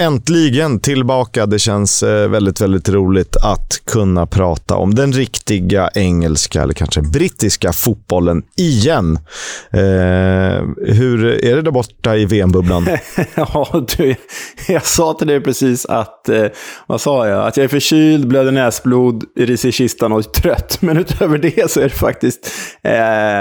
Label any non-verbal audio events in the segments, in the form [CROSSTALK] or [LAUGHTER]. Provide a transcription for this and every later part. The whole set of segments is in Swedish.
Äntligen tillbaka. Det känns eh, väldigt, väldigt roligt att kunna prata om den riktiga engelska, eller kanske brittiska fotbollen igen. Eh, hur är det där borta i VM-bubblan? [LAUGHS] ja, du, jag sa till dig precis att, eh, vad sa jag? Att jag är förkyld, blöder näsblod, ris i kistan och trött. Men utöver det så är det faktiskt eh,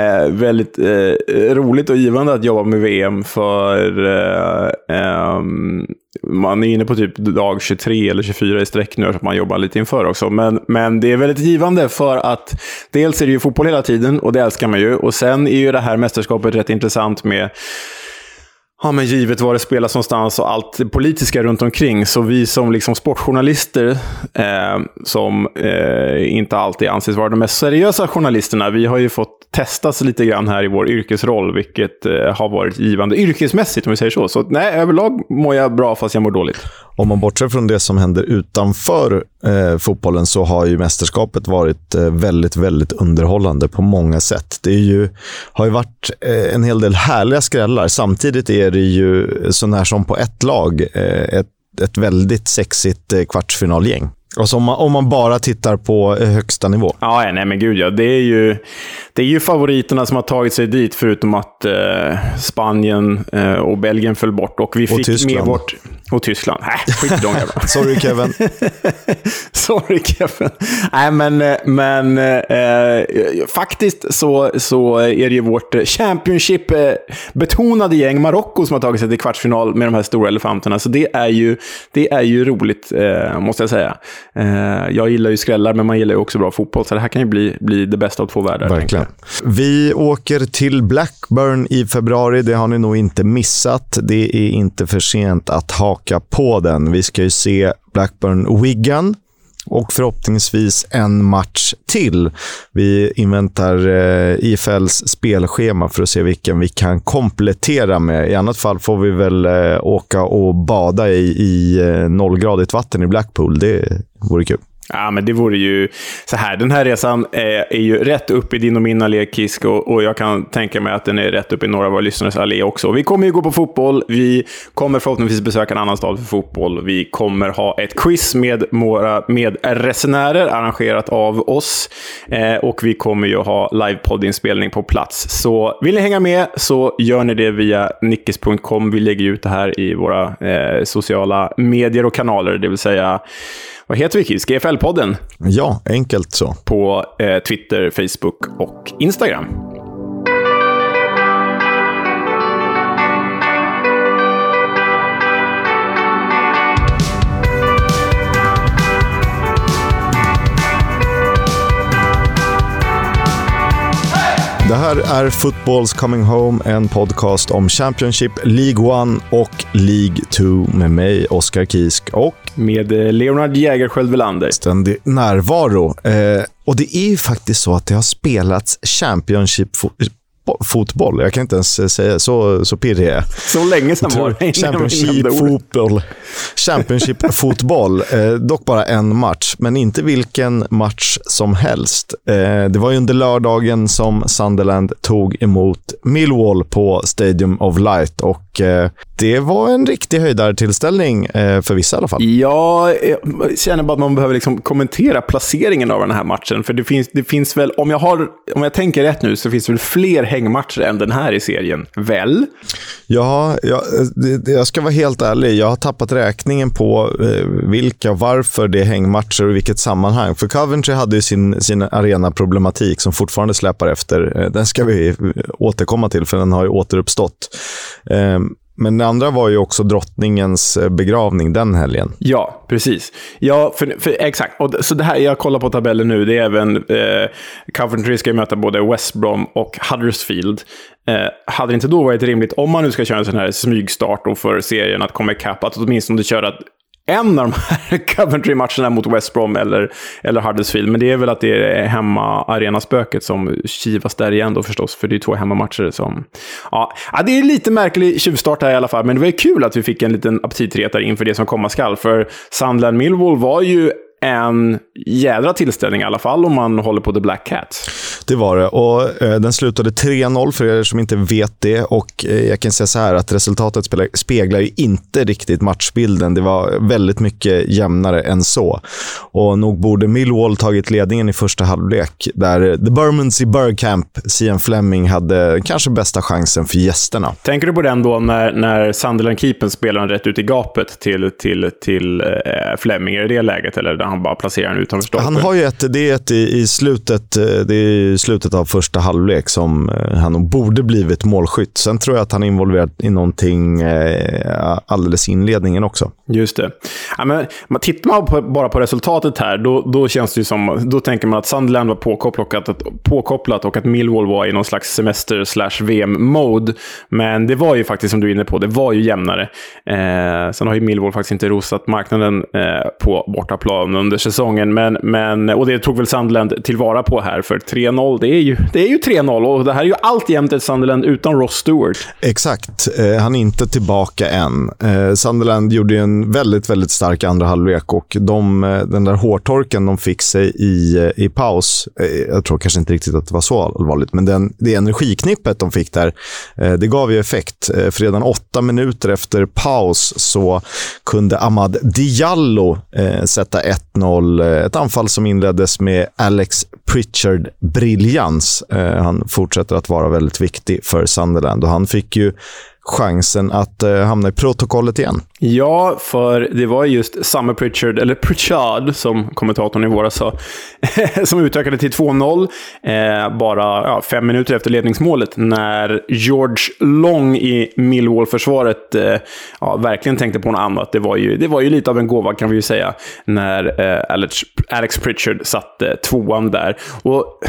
eh, väldigt eh, roligt och givande att jobba med VM för eh, ehm, man är inne på typ dag 23 eller 24 i sträck nu, så man jobbar lite inför också. Men, men det är väldigt givande för att dels är det ju fotboll hela tiden och det älskar man ju. Och sen är ju det här mästerskapet rätt intressant med Ja, men givet var det spelas någonstans och allt det politiska runt omkring. Så vi som liksom sportjournalister, eh, som eh, inte alltid anses vara de mest seriösa journalisterna, vi har ju fått testas lite grann här i vår yrkesroll, vilket eh, har varit givande yrkesmässigt om vi säger så. Så nej, överlag mår jag bra fast jag mår dåligt. Om man bortser från det som händer utanför eh, fotbollen så har ju mästerskapet varit eh, väldigt, väldigt underhållande på många sätt. Det är ju, har ju varit eh, en hel del härliga skrällar. Samtidigt är det ju så när som på ett lag eh, ett, ett väldigt sexigt eh, kvartsfinalgäng. Alltså om, man, om man bara tittar på eh, högsta nivå. Ja, nej men gud ja. Det är ju, det är ju favoriterna som har tagit sig dit, förutom att eh, Spanien eh, och Belgien föll bort. Och vi och fick Tyskland. med vårt... Och Tyskland. Nej, skit i de jävlarna. [LAUGHS] Sorry Kevin. [LAUGHS] Sorry Kevin. Nej, men, eh, men eh, faktiskt så, så är det ju vårt Championship-betonade gäng, Marocko, som har tagit sig till kvartsfinal med de här stora elefanterna. Så det är ju, det är ju roligt, eh, måste jag säga. Eh, jag gillar ju skrällar, men man gillar ju också bra fotboll. Så det här kan ju bli, bli det bästa av två världar. Verkligen. Vi åker till Blackburn i februari. Det har ni nog inte missat. Det är inte för sent att haka på den. Vi ska ju se Blackburn-Wigan och förhoppningsvis en match till. Vi inväntar eh, IFLs spelschema för att se vilken vi kan komplettera med. I annat fall får vi väl eh, åka och bada i, i eh, nollgradigt vatten i Blackpool. Det vore kul. Ja, men det vore ju så här. Den här resan är, är ju rätt upp i din och min allé, Kisk, och, och, jag kan tänka mig att den är rätt upp i några av våra lyssnares allé också. Vi kommer ju gå på fotboll. Vi kommer förhoppningsvis besöka en annan stad för fotboll. Vi kommer ha ett quiz med våra medresenärer arrangerat av oss. Eh, och vi kommer ju ha livepoddinspelning på plats. Så vill ni hänga med så gör ni det via nickis.com, Vi lägger ut det här i våra eh, sociala medier och kanaler, det vill säga vad heter vi Kiss? GFL-podden? Ja, enkelt så. På eh, Twitter, Facebook och Instagram. Det här är Footballs Coming Home, en podcast om Championship, League 1 och League 2 med mig, Oskar Kisk och med eh, Leonard Jägerskiöld Welander. Ständig närvaro. Eh, och det är ju faktiskt så att det har spelats Championship fotboll. Jag kan inte ens säga så, så pirrig är Så länge sedan var det. Championship fotboll. Championship [LAUGHS] fotboll. Eh, dock bara en match, men inte vilken match som helst. Eh, det var ju under lördagen som Sunderland tog emot Millwall på Stadium of Light och eh, det var en riktig höjdartillställning eh, för vissa i alla fall. Ja, jag känner bara att man behöver liksom kommentera placeringen av den här matchen. För det finns, det finns väl, om jag, har, om jag tänker rätt nu, så finns det väl fler hängmatcher än den här i serien, väl? Ja, jag, jag ska vara helt ärlig. Jag har tappat räkningen på eh, vilka, varför det är hängmatcher och i vilket sammanhang. För Coventry hade ju sin, sin arenaproblematik som fortfarande släpar efter. Eh, den ska vi återkomma till, för den har ju återuppstått. Men det andra var ju också drottningens eh, begravning den helgen. Ja, precis. Ja, för, för exakt. Och, så det här, jag kollar på tabellen nu. Det är även... Eh, Coventry ska möta både West Brom och Huddersfield. Eh, hade det inte då varit rimligt, om man nu ska köra en sån här smygstart och för serien att komma ikapp, att åtminstone köra en av de här [LAUGHS] Coventry-matcherna mot West Brom eller, eller Huddersfield. Men det är väl att det är hemma-arenaspöket som kivas där igen då förstås, för det är två hemmamatcher som... Ja, ja, det är lite märklig tjuvstart här i alla fall, men det var ju kul att vi fick en liten aptitretare inför det som komma skall, för Sunderland Millwall var ju en jädra tillställning i alla fall om man håller på The Black Cat det var det. Och eh, Den slutade 3-0 för er som inte vet det. Och eh, Jag kan säga så här att resultatet speglar, speglar ju inte riktigt matchbilden. Det var väldigt mycket jämnare än så. Och Nog borde Millwall tagit ledningen i första halvlek, där The Burmans i Bergkamp, Sian Fleming, hade kanske bästa chansen för gästerna. Tänker du på den då när, när Sunderland-keepern spelar rätt ut i gapet till, till, till eh, Fleming? Är det det läget, eller där han bara placerar den utanför stolpen? Han har ju ett, det är ett i, i slutet, eh, det är i slutet av första halvlek som eh, han nog borde blivit målskytt. Sen tror jag att han är involverad i någonting eh, alldeles i inledningen också. Just det. Ja, men, tittar man på, bara på resultatet här, då, då känns det som, då tänker man att Sunderland var påkopplat, påkopplat och att Millwall var i någon slags semester slash VM-mode. Men det var ju faktiskt, som du är inne på, det var ju jämnare. Eh, sen har ju Millwall faktiskt inte rosat marknaden eh, på bortaplan under säsongen, men, men, och det tog väl Sunderland tillvara på här, för 3-0, det är ju, det är ju 3-0 och det här är ju alltjämt ett Sunderland utan Ross Stewart. Exakt. Eh, han är inte tillbaka än. Eh, Sunderland gjorde en väldigt, väldigt stark andra halvlek och de, eh, den där hårtorken de fick sig i, eh, i paus, eh, jag tror kanske inte riktigt att det var så allvarligt, men den, det energiknippet de fick där, det gav ju effekt. För redan åtta minuter efter paus så kunde Ahmad Diallo sätta 1-0. Ett anfall som inleddes med Alex Pritchard briljans. Eh, han fortsätter att vara väldigt viktig för Sunderland och han fick ju chansen att eh, hamna i protokollet igen. Ja, för det var just Summer Pritchard, eller Pritchard som kommentatorn i våras sa, [LAUGHS] som utökade till 2-0 eh, bara ja, fem minuter efter ledningsmålet när George Long i Millwall-försvaret eh, ja, verkligen tänkte på något annat. Det var, ju, det var ju lite av en gåva kan vi ju säga när eh, Alex, Alex Pritchard satte eh, tvåan där. Och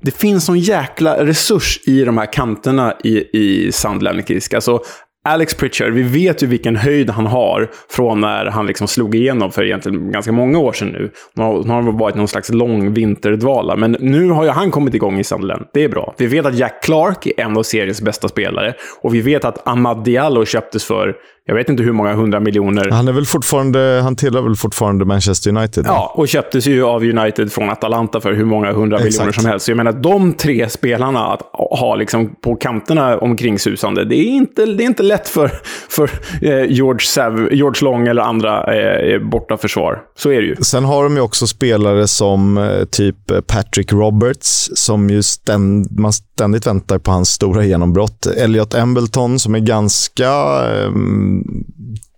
det finns sån jäkla resurs i de här kanterna i, i Sunderland. Alltså, Alex Pritchard, vi vet ju vilken höjd han har från när han liksom slog igenom för egentligen ganska många år sedan nu. Nu har han varit någon slags lång vinterdvala, men nu har ju han kommit igång i Sunderland. Det är bra. Vi vet att Jack Clark är en av seriens bästa spelare och vi vet att Ahmad Diallo köptes för jag vet inte hur många hundra miljoner. Han är väl fortfarande, han tillhör väl fortfarande Manchester United? Ja, och köptes ju av United från Atalanta för hur många hundra Exakt. miljoner som helst. Så jag menar, de tre spelarna att ha liksom på kanterna omkring susande, det är inte, det är inte lätt för, för eh, George, Sav, George Long eller andra eh, borta försvar. Så är det ju. Sen har de ju också spelare som eh, typ Patrick Roberts, som ju ständ, man ständigt väntar på hans stora genombrott. Elliot Embleton, som är ganska eh,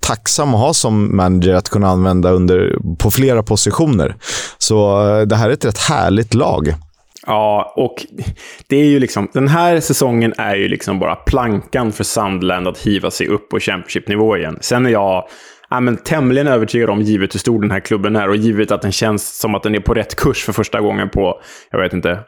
tacksam att ha som manager att kunna använda under, på flera positioner. Så eh, det här är ett rätt härligt lag. Ja, och det är ju liksom, den här säsongen är ju liksom bara plankan för Sandland att hiva sig upp på Championship-nivå igen. Sen är jag ja, men tämligen övertygad om, givet hur stor den här klubben är och givet att den känns som att den är på rätt kurs för första gången på, jag vet inte,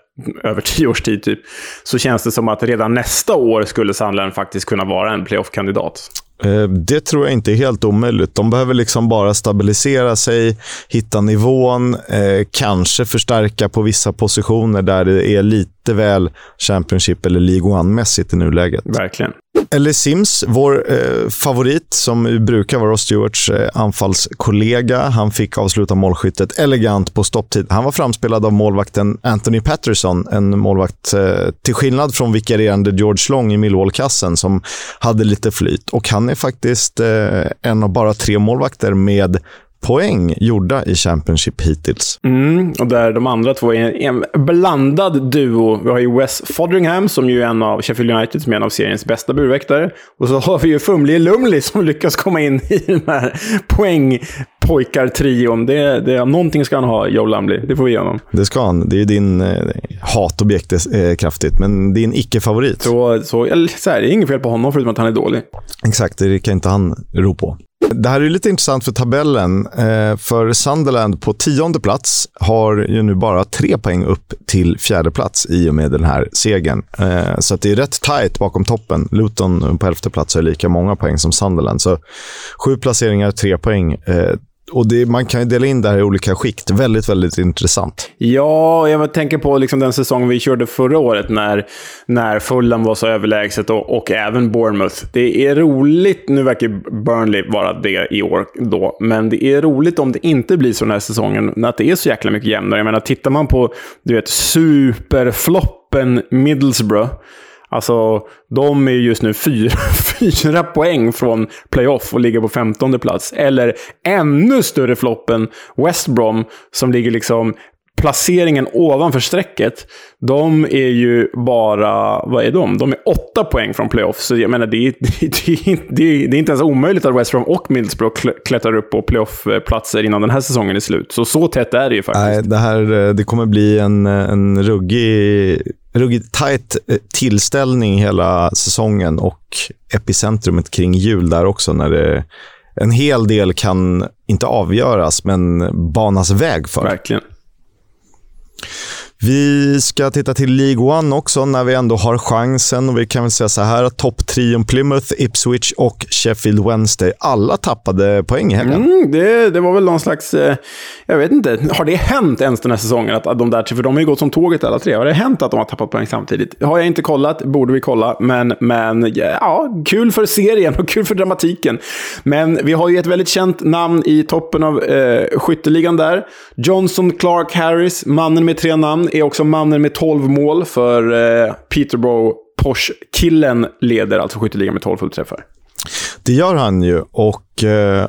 över tio års tid typ, så känns det som att redan nästa år skulle Sandland faktiskt kunna vara en playoff-kandidat. Eh, det tror jag inte är helt omöjligt. De behöver liksom bara stabilisera sig, hitta nivån, eh, kanske förstärka på vissa positioner där det är lite väl Championship eller League One-mässigt i nuläget. Verkligen. Eller Sims, vår eh, favorit, som brukar vara Ross Stewarts eh, anfallskollega. Han fick avsluta målskyttet elegant på stopptid. Han var framspelad av målvakten Anthony Patterson, en målvakt eh, till skillnad från vikarierande George Long i Millwall-kassen som hade lite flyt. Och han är faktiskt eh, en av bara tre målvakter med poäng gjorda i Championship hittills. Mm, och där de andra två är en, blandad duo. Vi har ju Wes Fodringham, som ju är en av Sheffield United, som är en av seriens bästa burväktare. Och så har vi ju Fumli Lumli som lyckas komma in i den här poängpojkar-trion. Det, det, någonting ska han ha, Joe Lumley. Det får vi ge honom. Det ska han. Det är din eh, hatobjekt eh, kraftigt, men din icke-favorit. Så, så, så här, det är inget fel på honom, förutom att han är dålig. Exakt, det kan inte han ro på. Det här är lite intressant för tabellen. Eh, för Sunderland på tionde plats har ju nu bara tre poäng upp till fjärde plats i och med den här segern. Eh, så det är rätt tajt bakom toppen. Luton på elfte plats har lika många poäng som Sunderland. Så sju placeringar, tre poäng. Eh, och det, man kan ju dela in det här i olika skikt. Väldigt, väldigt intressant. Ja, jag tänker på liksom den säsong vi körde förra året när, när Fulham var så överlägset och, och även Bournemouth. Det är roligt, nu verkar Burnley vara det i år då, men det är roligt om det inte blir så den här säsongen, att det är så jäkla mycket jämnare. Jag menar, tittar man på du vet, superfloppen Middlesbrough. Alltså, de är just nu fyra, [LAUGHS] fyra poäng från playoff och ligger på femtonde plats. Eller ännu större floppen West Brom, som ligger liksom placeringen ovanför strecket, de är ju bara, vad är de? De är åtta poäng från playoff. Så jag menar, det är, [LAUGHS] det, är, det, är, det är inte ens omöjligt att West Brom och Middlesbrough klättrar upp på playoff-platser innan den här säsongen är slut. Så så tätt är det ju faktiskt. Nej, det, här, eh, det kommer bli en, eh, en ruggig, ruggigt tajt eh, tillställning hela säsongen och epicentrumet kring jul där också. när det en hel del kan inte avgöras, men banas väg för. Verkligen. Vi ska titta till League One också när vi ändå har chansen. Och vi kan väl säga så här att topptrion Plymouth, Ipswich och Sheffield Wednesday, alla tappade poäng i helgen. Mm, det, det var väl någon slags, eh, jag vet inte, har det hänt ens den här säsongen? Att, att de där, för de har ju gått som tåget alla tre. Har det hänt att de har tappat poäng samtidigt? Har jag inte kollat, borde vi kolla. Men, men ja, kul för serien och kul för dramatiken. Men vi har ju ett väldigt känt namn i toppen av eh, skytteligan där. Johnson Clark Harris, mannen med tre namn är också mannen med 12 mål för eh, Peterborough. Porsche-killen leder alltså skytteligan med 12 fullträffar. Det gör han ju och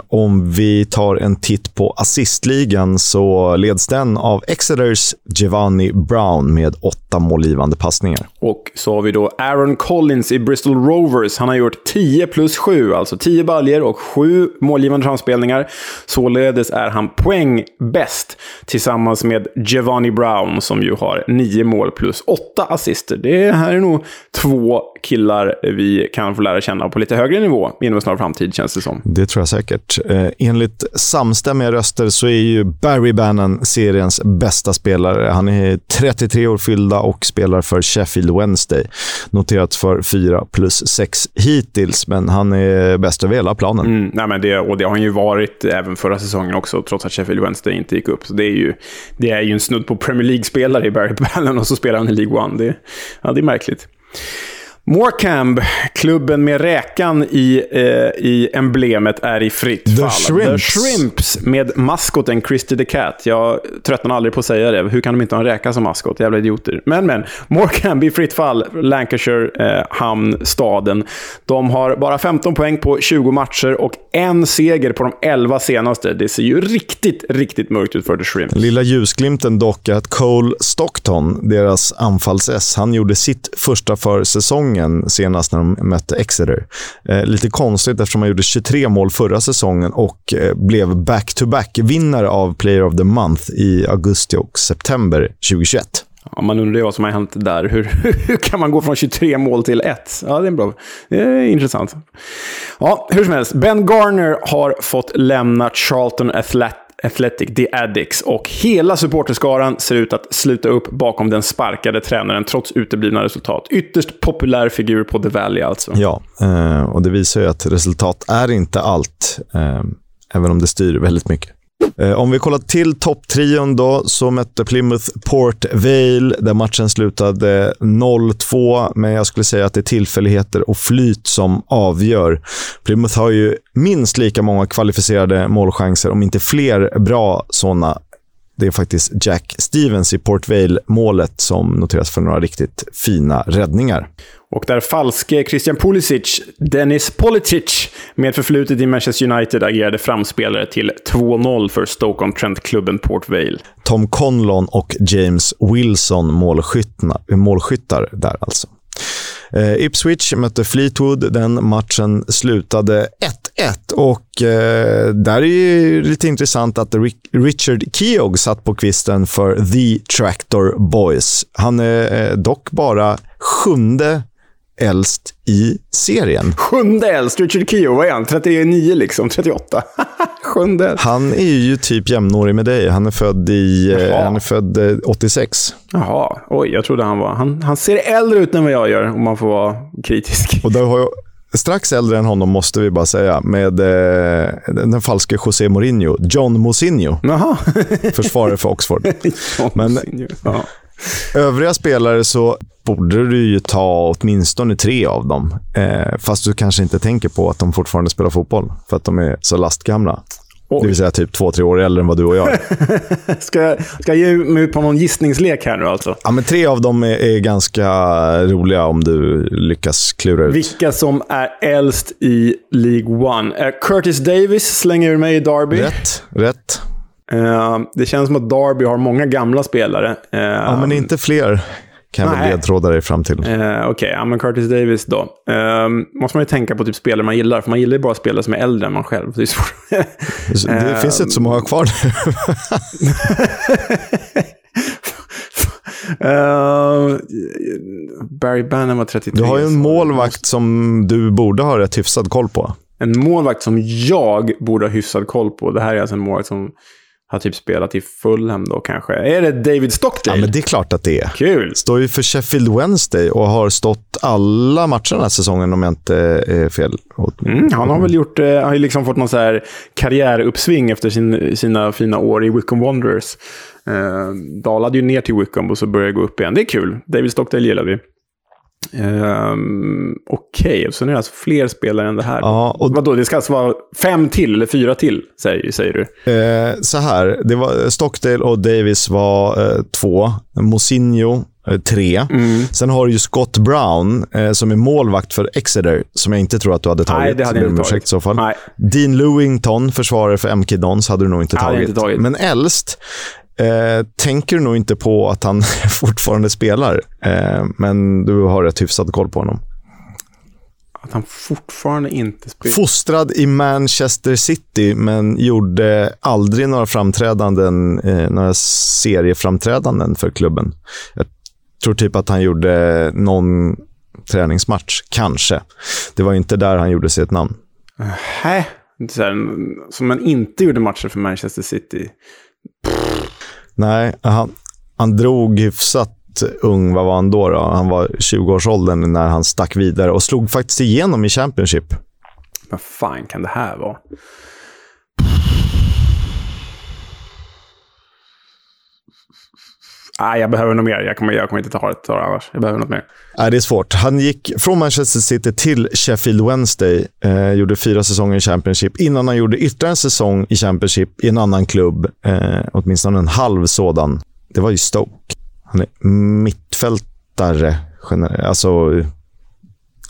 om vi tar en titt på assistligan så leds den av Exeters Giovanni Brown med åtta målgivande passningar. Och så har vi då Aaron Collins i Bristol Rovers. Han har gjort 10 plus 7, alltså 10 baljer och 7 målgivande framspelningar. Således är han poäng bäst tillsammans med Giovanni Brown som ju har 9 mål plus 8 assister. Det här är nog två killar vi kan få lära känna på lite högre nivå inom en snar framtid, känns det som. Det tror jag säkert. Eh, enligt samstämmiga röster så är ju Barry Bannon seriens bästa spelare. Han är 33 år fyllda och spelar för Sheffield Wednesday. Noterat för 4 plus 6 hittills, men han är bäst över hela planen. Mm, nej, men det, och det har han ju varit även förra säsongen också, trots att Sheffield Wednesday inte gick upp. Så det är ju, det är ju en snudd på Premier League-spelare i Barry [LAUGHS] Bannon och så spelar han i League One. Det, ja, det är märkligt. Morecambe, klubben med räkan i, eh, i emblemet, är i fritt The fall. Shrimps. The Shrimps med maskoten Christy the Cat. Jag tröttnar aldrig på att säga det. Hur kan de inte ha en räka som maskot? Jävla idioter. Men, men. Morecambe i fritt fall. Lancashire, eh, hamn, staden. De har bara 15 poäng på 20 matcher och en seger på de 11 senaste. Det ser ju riktigt, riktigt mörkt ut för The Shrimps. Lilla ljusglimten dock att Cole Stockton, deras anfalls-S, han gjorde sitt första för säsongen senast när de mötte Exeter. Eh, lite konstigt eftersom han gjorde 23 mål förra säsongen och eh, blev back-to-back-vinnare av Player of the Month i augusti och september 2021. Ja, man undrar ju vad som har hänt där. Hur, [LAUGHS] hur kan man gå från 23 mål till 1? Ja, det är bra. Det är intressant. Ja, hur som helst. Ben Garner har fått lämna Charlton Athletic Athletic, The Addicts. Och hela supporterskaran ser ut att sluta upp bakom den sparkade tränaren trots uteblivna resultat. Ytterst populär figur på The Valley alltså. Ja, eh, och det visar ju att resultat är inte allt, eh, även om det styr väldigt mycket. Eh, om vi kollar till topptrion då, så mötte Plymouth Port Vale, där matchen slutade 0-2. Men jag skulle säga att det är tillfälligheter och flyt som avgör. Plymouth har ju minst lika många kvalificerade målchanser, om inte fler bra sådana. Det är faktiskt Jack Stevens i Port Vale-målet som noteras för några riktigt fina räddningar. Och där falske Christian Pulisic, Dennis Politic, med förflutet i Manchester United agerade framspelare till 2-0 för Stoke-on-Trent-klubben Port Vale. Tom Conlon och James Wilson målskyttar där alltså. Eh, Ipswich mötte Fleetwood. Den matchen slutade 1-1 och eh, där är ju lite intressant att Richard Keogh satt på kvisten för The Tractor Boys. Han är eh, dock bara sjunde äldst i serien. Sjunde äldst? Richard Keogh, vad är han? 39 liksom? 38? [LAUGHS] Sjunde Han är ju typ jämnårig med dig. Han är född, i, eh, han är född 86. Eh, Jaha, oj, jag trodde han var... Han, han ser äldre ut än vad jag gör, om man får vara kritisk. Och då har jag, strax äldre än honom, måste vi bara säga, med eh, den falske José Mourinho. John Mosinho. Försvarare för Oxford. [LAUGHS] Men, Mosinho, ja. Övriga spelare så borde du ju ta åtminstone tre av dem. Eh, fast du kanske inte tänker på att de fortfarande spelar fotboll, för att de är så lastgamla. Det vill säga typ två, tre år äldre än vad du och jag är. [LAUGHS] ska, jag, ska jag ge mig ut på någon gissningslek här nu alltså? Ja, men tre av dem är, är ganska roliga om du lyckas klura ut. Vilka som är äldst i League One. Uh, Curtis Davis slänger ur mig i Derby. Rätt, rätt. Uh, det känns som att Derby har många gamla spelare. Uh, ja, men inte fler kan jag väl ledtråda dig fram till. Uh, Okej, okay. ja, men Curtis Davis då. Uh, måste man ju tänka på typ spelare man gillar, för man gillar ju bara spelare som är äldre än man själv. Det, det [LAUGHS] finns inte så många kvar nu. Uh, [LAUGHS] Barry Bannon var 33. Du har ju en målvakt som du borde ha rätt hyfsad koll på. En målvakt som jag borde ha hyfsad koll på. Det här är alltså en målvakt som har typ spelat i Fulham då kanske. Är det David Stockdale? Ja, men det är klart att det är. Kul. Står ju för Sheffield Wednesday och har stått alla matcher den här säsongen om jag inte är fel. Mm, han har väl gjort, eh, har liksom fått någon så här karriäruppsving efter sin, sina fina år i Wickham Wanderers. Eh, dalade ju ner till Wickham och så började gå upp igen. Det är kul. David Stockdale gillar vi. Um, Okej, okay. så nu är det alltså fler spelare än det här. Ja, och... Vadå, det ska alltså vara fem till eller fyra till, säger, säger du? Eh, så här, det var, Stockdale och Davis var eh, två. Mosinho eh, tre. Mm. Sen har du ju Scott Brown eh, som är målvakt för Exeter, som jag inte tror att du hade tagit. Nej, det hade jag inte tagit. I så fall. Nej. Dean Lewington, försvarare för MK Dons, hade du nog inte tagit. inte tagit. Men äldst, Eh, tänker nog inte på att han [LAUGHS] fortfarande spelar, eh, men du har rätt hyfsad koll på honom. Att han fortfarande inte spelar? Fostrad i Manchester City, men gjorde aldrig några framträdanden, eh, några serieframträdanden för klubben. Jag tror typ att han gjorde någon träningsmatch, kanske. Det var inte där han gjorde sitt namn. Nej, som man inte gjorde matcher för Manchester City. Nej, han, han drog hyfsat ung. Vad var han då? då? Han var 20-årsåldern när han stack vidare och slog faktiskt igenom i Championship. Vad fan kan det här vara? Nej, jag behöver något mer. Jag kommer, jag kommer inte ta det, ta det annars. Jag behöver något mer. Nej, det är svårt. Han gick från Manchester City till Sheffield Wednesday. Eh, gjorde fyra säsonger i Championship innan han gjorde ytterligare en säsong i Championship i en annan klubb. Eh, åtminstone en halv sådan. Det var ju Stoke. Han är mittfältare, alltså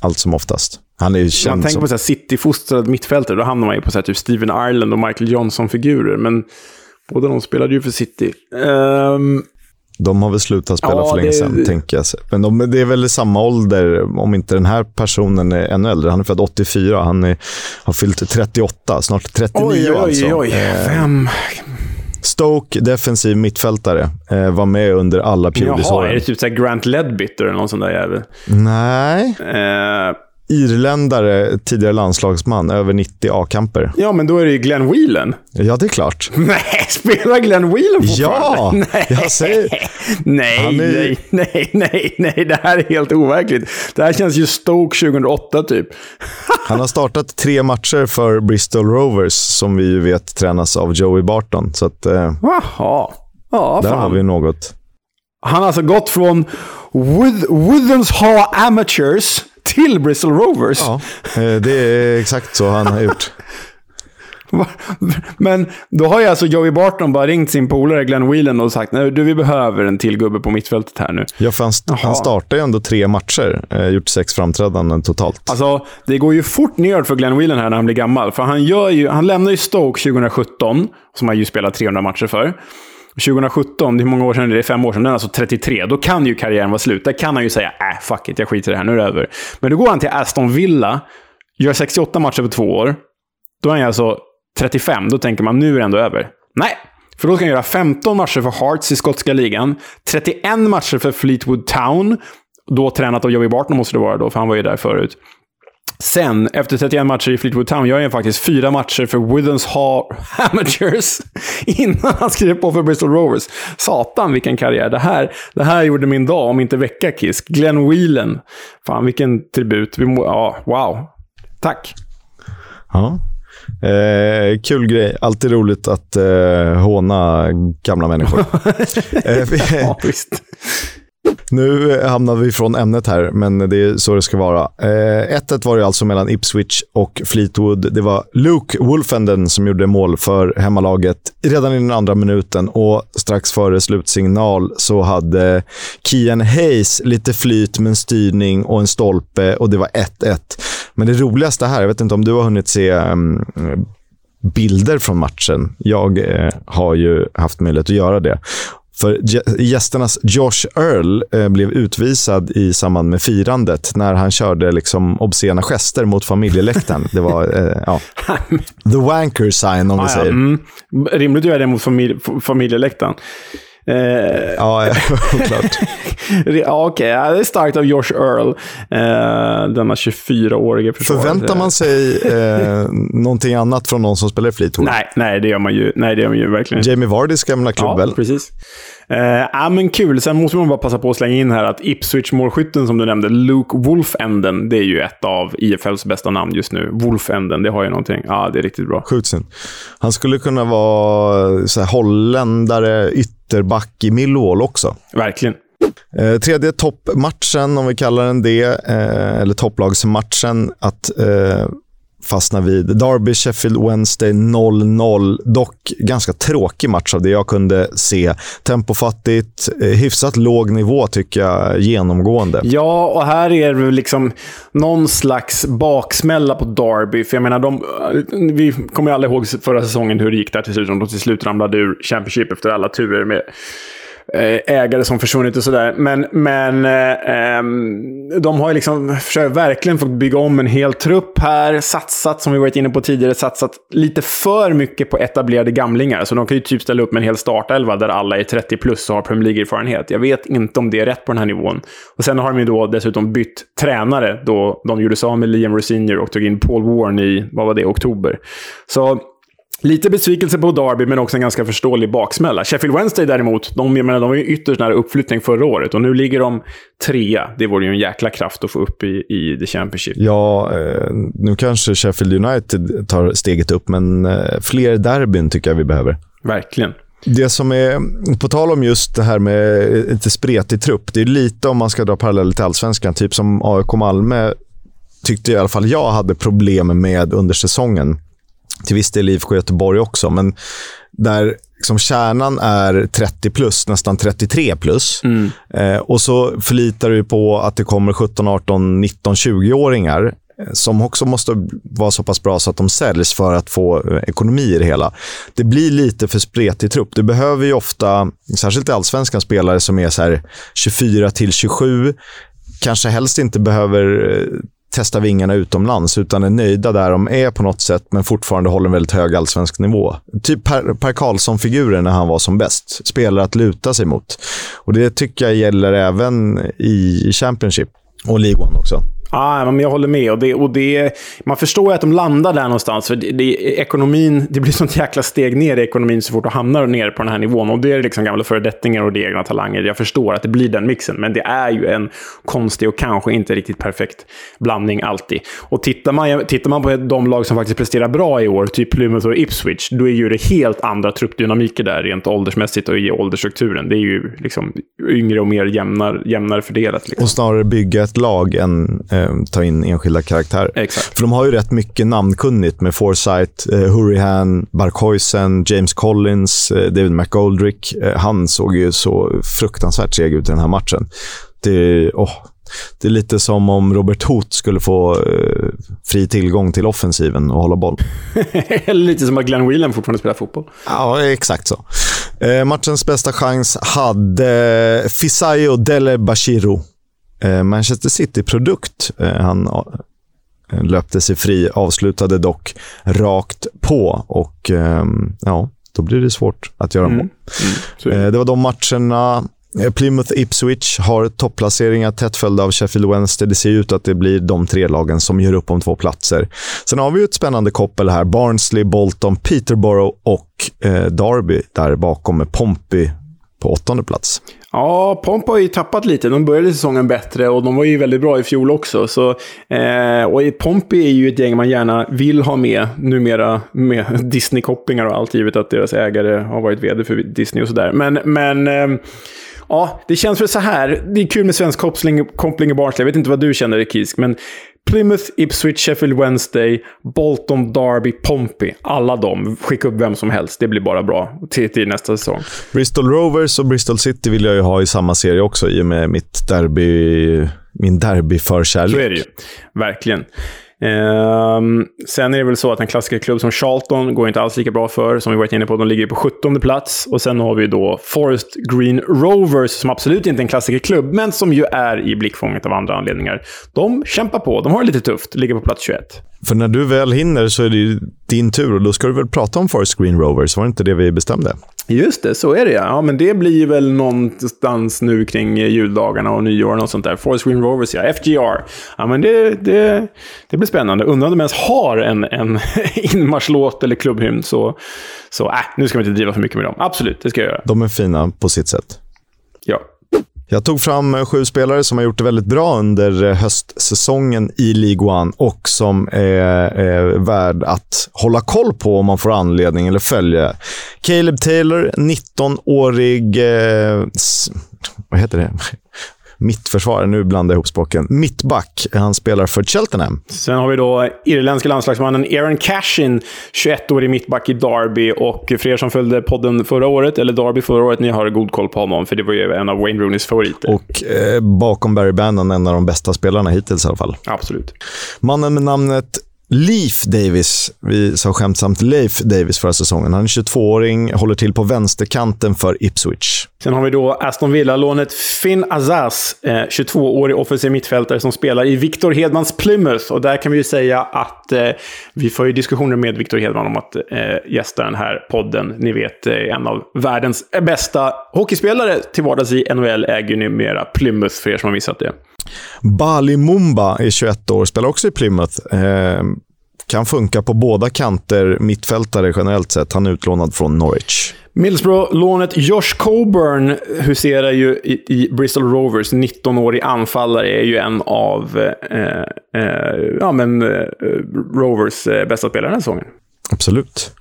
allt som oftast. Han är ju känd Man tänker som... på City-fostrad mittfältare, då hamnar man ju på så här, typ Steven Ireland och Michael Johnson-figurer. Men båda de spelade ju för City. Um, de har väl slutat spela ja, för länge det... sedan, tänker jag. Men de, det är väl samma ålder, om inte den här personen är ännu äldre. Han är född 84, han är, har fyllt 38, snart 39 oj, oj, alltså. Oj, oj. Vem? Stoke, defensiv mittfältare, eh, var med under alla Pulis Jaha, är det typ så Grant Ledbitter eller någon sån där jävel? Nej. Eh, irländare, tidigare landslagsman, över 90 A-kamper. Ja, men då är det ju Glenn Whelan. Ja, det är klart. [LAUGHS] Nej, spelar Glenn Whelan fortfarande? Ja, nej. jag säger... Nej, är... nej, nej, nej, nej, det här är helt overkligt. Det här känns ju Stoke 2008 typ. [LAUGHS] Han har startat tre matcher för Bristol Rovers, som vi ju vet tränas av Joey Barton. Så att, eh, Jaha. Ja, där fan. har vi något. Han har alltså gått från Wood Hall Amateurs till Bristol Rovers. Ja, eh, det är exakt så han har gjort. [LAUGHS] Men då har ju alltså Joey Barton bara ringt sin polare Glenn Whelan och sagt att vi behöver en till gubbe på mittfältet här nu. Ja, för han, han startar ju ändå tre matcher, eh, gjort sex framträdanden totalt. Alltså, det går ju fort ner för Glenn Whelan här när han blir gammal. För han, gör ju, han lämnar ju Stoke 2017, som han ju spelat 300 matcher för. 2017, det är många år sedan, det är fem år sedan, den är alltså 33. Då kan ju karriären vara slut. Där kan han ju säga äh, fuck it, jag skiter i det här, nu är det över. Men då går han till Aston Villa, gör 68 matcher på två år. Då är han alltså 35. Då tänker man, nu är det ändå över. Nej, för då ska han göra 15 matcher för Hearts i skotska ligan, 31 matcher för Fleetwood Town, då tränat av Joey Barton måste det vara då, för han var ju där förut. Sen, efter 31 matcher i Fleetwood Town, gör han faktiskt fyra matcher för Withens Hall Amateurs [LAUGHS] innan han skrev på för Bristol Rovers. Satan vilken karriär. Det här, det här gjorde min dag, om inte vecka, Kiss. Glenn Whelan. Fan, vilken tribut. Vi må, ja, wow. Tack. Ja. Eh, kul grej. Alltid roligt att eh, håna gamla människor. [LAUGHS] eh, vi, ja, visst. Nu eh, hamnar vi från ämnet här, men det är så det ska vara. 1-1 eh, var det alltså mellan Ipswich och Fleetwood. Det var Luke Wolfenden som gjorde mål för hemmalaget redan i den andra minuten och strax före slutsignal så hade Kian Hayes lite flyt med en styrning och en stolpe och det var 1-1. Men det roligaste här, jag vet inte om du har hunnit se um, bilder från matchen. Jag eh, har ju haft möjlighet att göra det. För gästernas Josh Earl eh, blev utvisad i samband med firandet när han körde liksom obscena gester mot familjeläktaren. Det var eh, ja, [LAUGHS] the wanker sign, om ah, vi säger. Ja, mm. Rimligt att göra det mot familj familjeläktaren. Eh, ja, [LAUGHS] klart. ja, Okej, okay. det är starkt av Josh Earl, eh, denna 24-årige försvarare. Förväntar man sig eh, någonting annat från någon som spelar i Fleetwood? Nej, nej, det gör man ju, nej, det gör man ju verkligen Jamie Vardys gamla klubb, Ja, precis. Eh, ja, men kul. Sen måste man bara passa på att slänga in här att Ipswich-målskytten som du nämnde, Luke Wolfenden, det är ju ett av IFLs bästa namn just nu. Wolfenden, det har ju någonting. Ja, det är riktigt bra. Sjukt Han skulle kunna vara så här, holländare, ytterback i Millwall också. Verkligen. Eh, tredje toppmatchen, om vi kallar den det, eh, eller topplagsmatchen, att eh, fastna vid. Derby Sheffield Wednesday 0-0. Dock ganska tråkig match av det jag kunde se. Tempofattigt, eh, hyfsat låg nivå tycker jag genomgående. Ja, och här är det liksom någon slags baksmälla på Derby. För jag menar, de, eh, vi kommer ju alla ihåg förra säsongen hur det gick där till slut. De till slut ramlade ur Championship efter alla turer med Eh, ägare som försvunnit och sådär. Men, men eh, ehm, de har ju liksom försökt verkligen fått bygga om en hel trupp här. Satsat, som vi varit inne på tidigare, satsat lite för mycket på etablerade gamlingar. Så de kan ju typ ställa upp med en hel startelva där alla är 30 plus och har Premier League-erfarenhet. Jag vet inte om det är rätt på den här nivån. Och sen har de ju då dessutom bytt tränare då de gjorde sig av med Liam Rosinier och tog in Paul Warren i, vad var det, oktober. Så Lite besvikelse på Derby, men också en ganska förståelig baksmälla. Sheffield Wednesday däremot, de, jag menar, de var ju ytterst nära uppflyttning förra året och nu ligger de trea. Det vore ju en jäkla kraft att få upp i, i The Championship. Ja, eh, nu kanske Sheffield United tar steget upp, men eh, fler derbyn tycker jag vi behöver. Verkligen. Det som är, på tal om just det här med lite spretig trupp, det är lite om man ska dra paralleller till allsvenskan, typ som AIK Malmö tyckte i alla fall jag hade problem med under säsongen till viss del IFK Göteborg också, men där liksom kärnan är 30 plus, nästan 33 plus. Mm. Eh, och så förlitar du på att det kommer 17, 18, 19, 20-åringar som också måste vara så pass bra så att de säljs för att få eh, ekonomi i det hela. Det blir lite för spretig trupp. Du behöver ju ofta, särskilt i allsvenskan, spelare som är så 24 till 27. Kanske helst inte behöver eh, testa vingarna utomlands, utan är nöjda där de är på något sätt, men fortfarande håller en väldigt hög allsvensk nivå. Typ Per, per Karlsson-figuren när han var som bäst. Spelare att luta sig mot. Och Det tycker jag gäller även i Championship och League One också. Ah, men jag håller med. Och det, och det, man förstår ju att de landar där någonstans. För det, det, ekonomin, det blir sånt jäkla steg ner i ekonomin så fort du hamnar nere på den här nivån. Och det är liksom gamla föredettingar och det egna talanger. Jag förstår att det blir den mixen. Men det är ju en konstig och kanske inte riktigt perfekt blandning alltid. Och tittar man, tittar man på de lag som faktiskt presterar bra i år, typ Plymouth och Ipswich, då är ju det helt andra truppdynamiker där rent åldersmässigt och i åldersstrukturen. Det är ju liksom yngre och mer jämnar, jämnare fördelat. Liksom. Och snarare bygga ett lag än eh, ta in enskilda karaktärer. Exakt. För de har ju rätt mycket namnkunnigt med Forsyth, eh, Hurrihan, Barkhuisen, James Collins, eh, David McGoldrick. Eh, han såg ju så fruktansvärt seg ut i den här matchen. Det, oh, det är lite som om Robert Hoth skulle få eh, fri tillgång till offensiven och hålla boll. [LAUGHS] Eller lite som att Glenn Whelan fortfarande spelar fotboll. Ja, exakt så. Eh, matchens bästa chans hade Fisayo Dele Bashiro. Eh, Manchester City-produkt. Eh, han eh, löpte sig fri, avslutade dock rakt på och ehm, ja, då blir det svårt att göra mål. Mm. Mm. Det var de matcherna. Plymouth Ipswich har topplaceringar tätt följda av Sheffield Wednesday. Det ser ut att det blir de tre lagen som gör upp om två platser. Sen har vi ett spännande koppel här. Barnsley, Bolton, Peterborough och eh, Derby där bakom med Pompey på åttonde plats. Ja, Pomp har ju tappat lite. De började säsongen bättre och de var ju väldigt bra i fjol också. Så, eh, och Pompey är ju ett gäng man gärna vill ha med numera med [LAUGHS] Disney-kopplingar och allt, givet att deras ägare har varit vd för Disney och sådär. Men, men eh, Ja, det känns väl så här. Det är kul med svensk koppling, koppling i Barnsley. Jag vet inte vad du känner, Kisk, men Plymouth, Ipswich, Sheffield Wednesday, Bolton, Derby, Pompey. Alla de. Skicka upp vem som helst. Det blir bara bra till, till nästa säsong. Bristol Rovers och Bristol City vill jag ju ha i samma serie också, i och med mitt derby, min derbyförkärlek. Så är det ju. Verkligen. Um, sen är det väl så att en klassikerklubb som Charlton går inte alls lika bra för. Som vi varit inne på, de ligger på 17 plats. Och sen har vi då Forest Green Rovers, som absolut inte är en klassikerklubb, men som ju är i blickfånget av andra anledningar. De kämpar på, de har det lite tufft, ligger på plats 21. För när du väl hinner så är det din tur och då ska du väl prata om Forest Green Rovers, var det inte det vi bestämde? Just det, så är det ja. ja. Men det blir väl någonstans nu kring juldagarna och nyår och sånt där. Forest Green Rovers, ja. FGR. Ja, men det, det, det blir spännande. Undrar om de ens har en, en [LAUGHS] inmarschlåt eller klubbhymn. Så, så äh, nu ska vi inte driva för mycket med dem. Absolut, det ska jag göra. De är fina på sitt sätt. Jag tog fram eh, sju spelare som har gjort det väldigt bra under eh, höstsäsongen i League One och som är, är värd att hålla koll på om man får anledning eller följa. Caleb Taylor, 19-årig... Eh, vad heter det? Mittförsvarare. Nu blandar jag ihop språken. Mittback. Han spelar för Cheltenham. Sen har vi då irländska landslagsmannen Aaron Cashin, 21-årig mittback i Derby. Och för er som följde podden förra året, eller Derby förra året, ni har god koll på honom. För det var ju en av Wayne Rooneys favoriter. Och eh, bakom Barry Bannon en av de bästa spelarna hittills i alla fall. Absolut. Mannen med namnet Leif Davis, vi sa skämtsamt Leif Davis förra säsongen. Han är 22-åring, håller till på vänsterkanten för Ipswich. Sen har vi då Aston Villa-lånet Finn Azaz, 22-årig eh, offensiv mittfältare som spelar i Victor Hedmans Plymouth. Och där kan vi ju säga att eh, vi får ju diskussioner med Victor Hedman om att eh, gästa den här podden. Ni vet, eh, en av världens bästa hockeyspelare till vardags i NHL äger ju numera Plymouth, för er som har missat det. Bali Mumba är 21 år, spelar också i Plymouth. Eh, kan funka på båda kanter, mittfältare generellt sett. Han är utlånad från Norwich. Middlesbrough-lånet Josh Coburn huserar ju i, i Bristol Rovers. 19-årig anfallare är ju en av eh, eh, ja, men, eh, Rovers eh, bästa spelare den här säsongen. Absolut.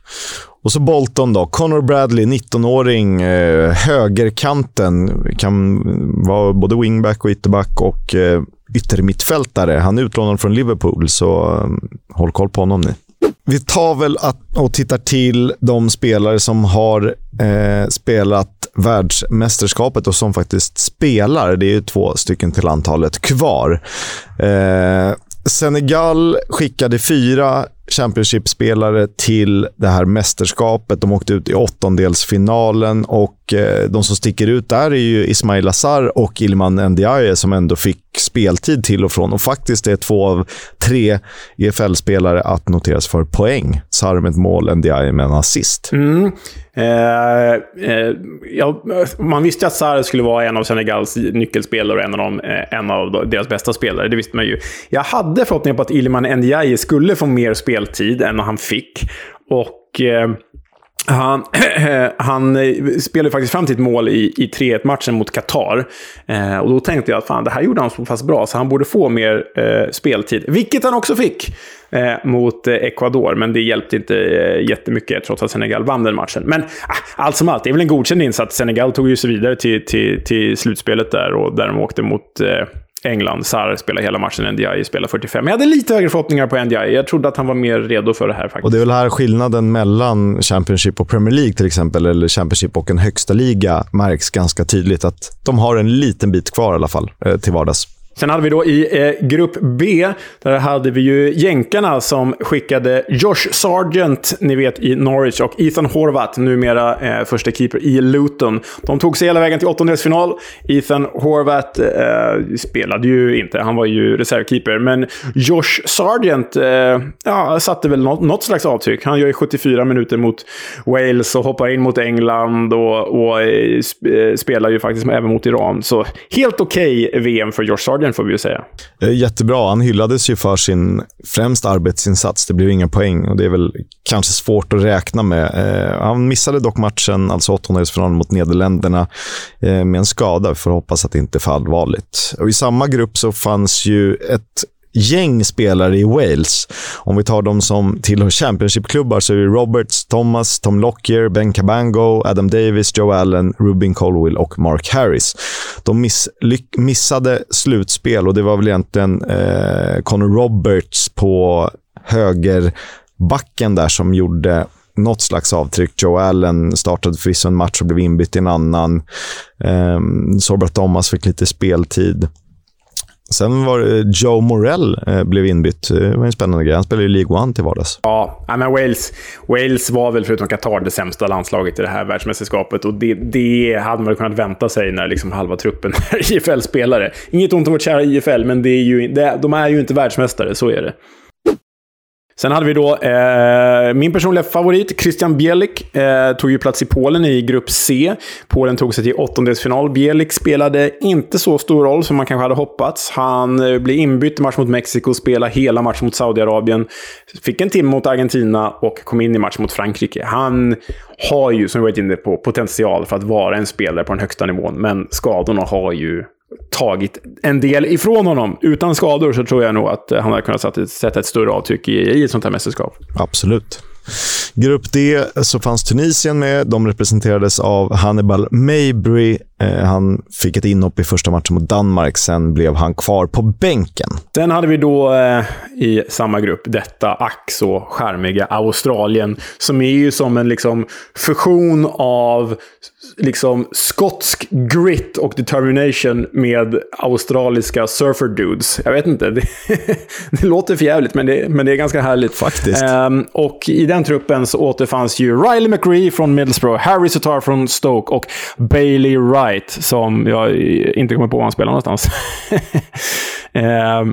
Och så Bolton då. Connor Bradley, 19-åring, eh, högerkanten. Kan vara både wingback och ytterback och eh, yttermittfältare. Han är utlånad från Liverpool, så eh, håll koll på honom ni. Vi tar väl att, och tittar till de spelare som har eh, spelat världsmästerskapet och som faktiskt spelar. Det är ju två stycken till antalet kvar. Eh, Senegal skickade fyra Championship-spelare till det här mästerskapet. De åkte ut i åttondelsfinalen och eh, de som sticker ut där är ju Ismail Azar och Ilman Ndiaye som ändå fick speltid till och från och faktiskt är två av tre EFL-spelare att noteras för poäng. Sarr med ett mål, Ndiaye med en assist. Mm. Eh, eh, ja, man visste att Sarr skulle vara en av Senegals nyckelspelare och en av, dem, eh, en av deras bästa spelare. Det visste man ju. Jag hade förhoppningar på att Ilman Ndiaye skulle få mer spel speltid än han fick. Och... Eh, han, [CLEARS THROAT] han eh, spelade faktiskt fram till ett mål i, i 3-1-matchen mot Qatar. Eh, och då tänkte jag att fan, det här gjorde han så pass bra, så han borde få mer eh, speltid. Vilket han också fick eh, mot eh, Ecuador, men det hjälpte inte eh, jättemycket trots att Senegal vann den matchen. Men ah, allt som allt, det är väl en godkänd insats. Senegal tog ju sig vidare till, till, till slutspelet där, och där de åkte mot eh, England. Sarr spelar hela matchen, NDI spelar 45. Men jag hade lite högre förhoppningar på NDI. Jag trodde att han var mer redo för det här faktiskt. Och det är väl här skillnaden mellan Championship och Premier League till exempel, eller Championship och en högsta liga märks ganska tydligt. Att de har en liten bit kvar i alla fall eh, till vardags. Sen hade vi då i eh, grupp B, där hade vi ju jänkarna som skickade Josh Sargent, ni vet i Norwich, och Ethan Horvath, numera eh, första keeper i Luton. De tog sig hela vägen till åttondelsfinal. Ethan Horvath eh, spelade ju inte, han var ju reservkeeper. Men Josh Sargent eh, ja, satte väl något, något, slags avtryck. Han gör ju 74 minuter mot Wales och hoppar in mot England och, och eh, eh spelar ju faktiskt även mot Iran. Så helt okej okay VM för Josh Sargent får vi ju säga. Eh, jättebra. Han hyllades ju för sin främst arbetsinsats. Det blev inga poäng och det är väl kanske svårt att räkna med. Eh, han missade dock matchen, alltså åttondelsfinalen mot Nederländerna, eh, med en skada. Vi får hoppas att det inte är för allvarligt. Och I samma grupp så fanns ju ett gäng spelare i Wales. Om vi tar de som tillhör Championship-klubbar så är det Roberts, Thomas, Tom Lockyer, Ben Cabango, Adam Davis, Joe Allen, Rubin Colwill och Mark Harris. De miss missade slutspel och det var väl egentligen eh, Connor Roberts på högerbacken där som gjorde något slags avtryck. Joe Allen startade förvisso en match och blev inbytt i en annan. Eh, Sorbert Thomas fick lite speltid. Sen var det Joe Morell eh, blev inbytt. Eh, det var en spännande grej. Han spelar ju League One till vardags. Ja, men Wales, Wales var väl förutom Qatar det sämsta landslaget i det här världsmästerskapet. Och det, det hade man väl kunnat vänta sig när liksom halva truppen [LAUGHS] är IFL-spelare. Inget ont om vårt kära IFL, men det är ju, det, de är ju inte världsmästare. Så är det. Sen hade vi då eh, min personliga favorit, Christian Bielik, eh, tog ju plats i Polen i grupp C. Polen tog sig till åttondelsfinal. Bielik spelade inte så stor roll som man kanske hade hoppats. Han eh, blev inbytt i match mot Mexiko, spelade hela matchen mot Saudiarabien, fick en timme mot Argentina och kom in i match mot Frankrike. Han har ju, som vi varit inne på, potential för att vara en spelare på den högsta nivån, men skadorna har ju tagit en del ifrån honom. Utan skador så tror jag nog att eh, han hade kunnat sätta ett större avtryck i, i ett sånt här mästerskap. Absolut. Grupp D så fanns Tunisien med. De representerades av Hannibal Mabry. Eh, han fick ett inhopp i första matchen mot Danmark. Sen blev han kvar på bänken. Sen hade vi då eh, i samma grupp detta ack så charmiga Australien. Som är ju som en liksom, fusion av liksom skotsk grit och determination med australiska surfer dudes. Jag vet inte, [LAUGHS] det, det låter för jävligt men det, men det är ganska härligt. Faktiskt. Um, och i den truppen så återfanns ju Riley McRee från Middlesbrough, Harry Sutar från Stoke och Bailey Wright som jag inte kommer på var han spelar någonstans. [LAUGHS] eh,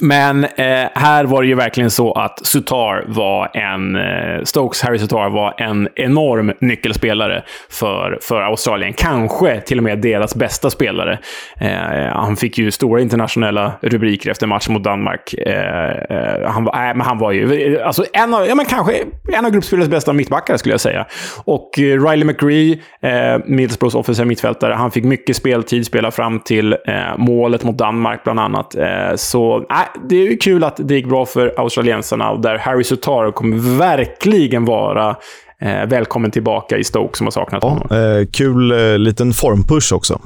men eh, här var det ju verkligen så att Sutar var en... Eh, Stokes Harry Sutar var en enorm nyckelspelare för, för Australien. Kanske till och med deras bästa spelare. Eh, han fick ju stora internationella rubriker efter match mot Danmark. Eh, eh, han, var, men han var ju alltså en av, ja, men kanske en av gruppspelets bästa mittbackar, skulle jag säga. Och eh, Riley McGree, eh, Middlesbroughs offensiva mittfältare, han fick mycket speltid, spela fram till eh, målet mot Danmark, bland annat. Eh, så det är ju kul att det gick bra för australiensarna där Harry Sutar kommer verkligen vara eh, välkommen tillbaka i Stoke som har saknat ja, honom. Eh, kul eh, liten formpush också.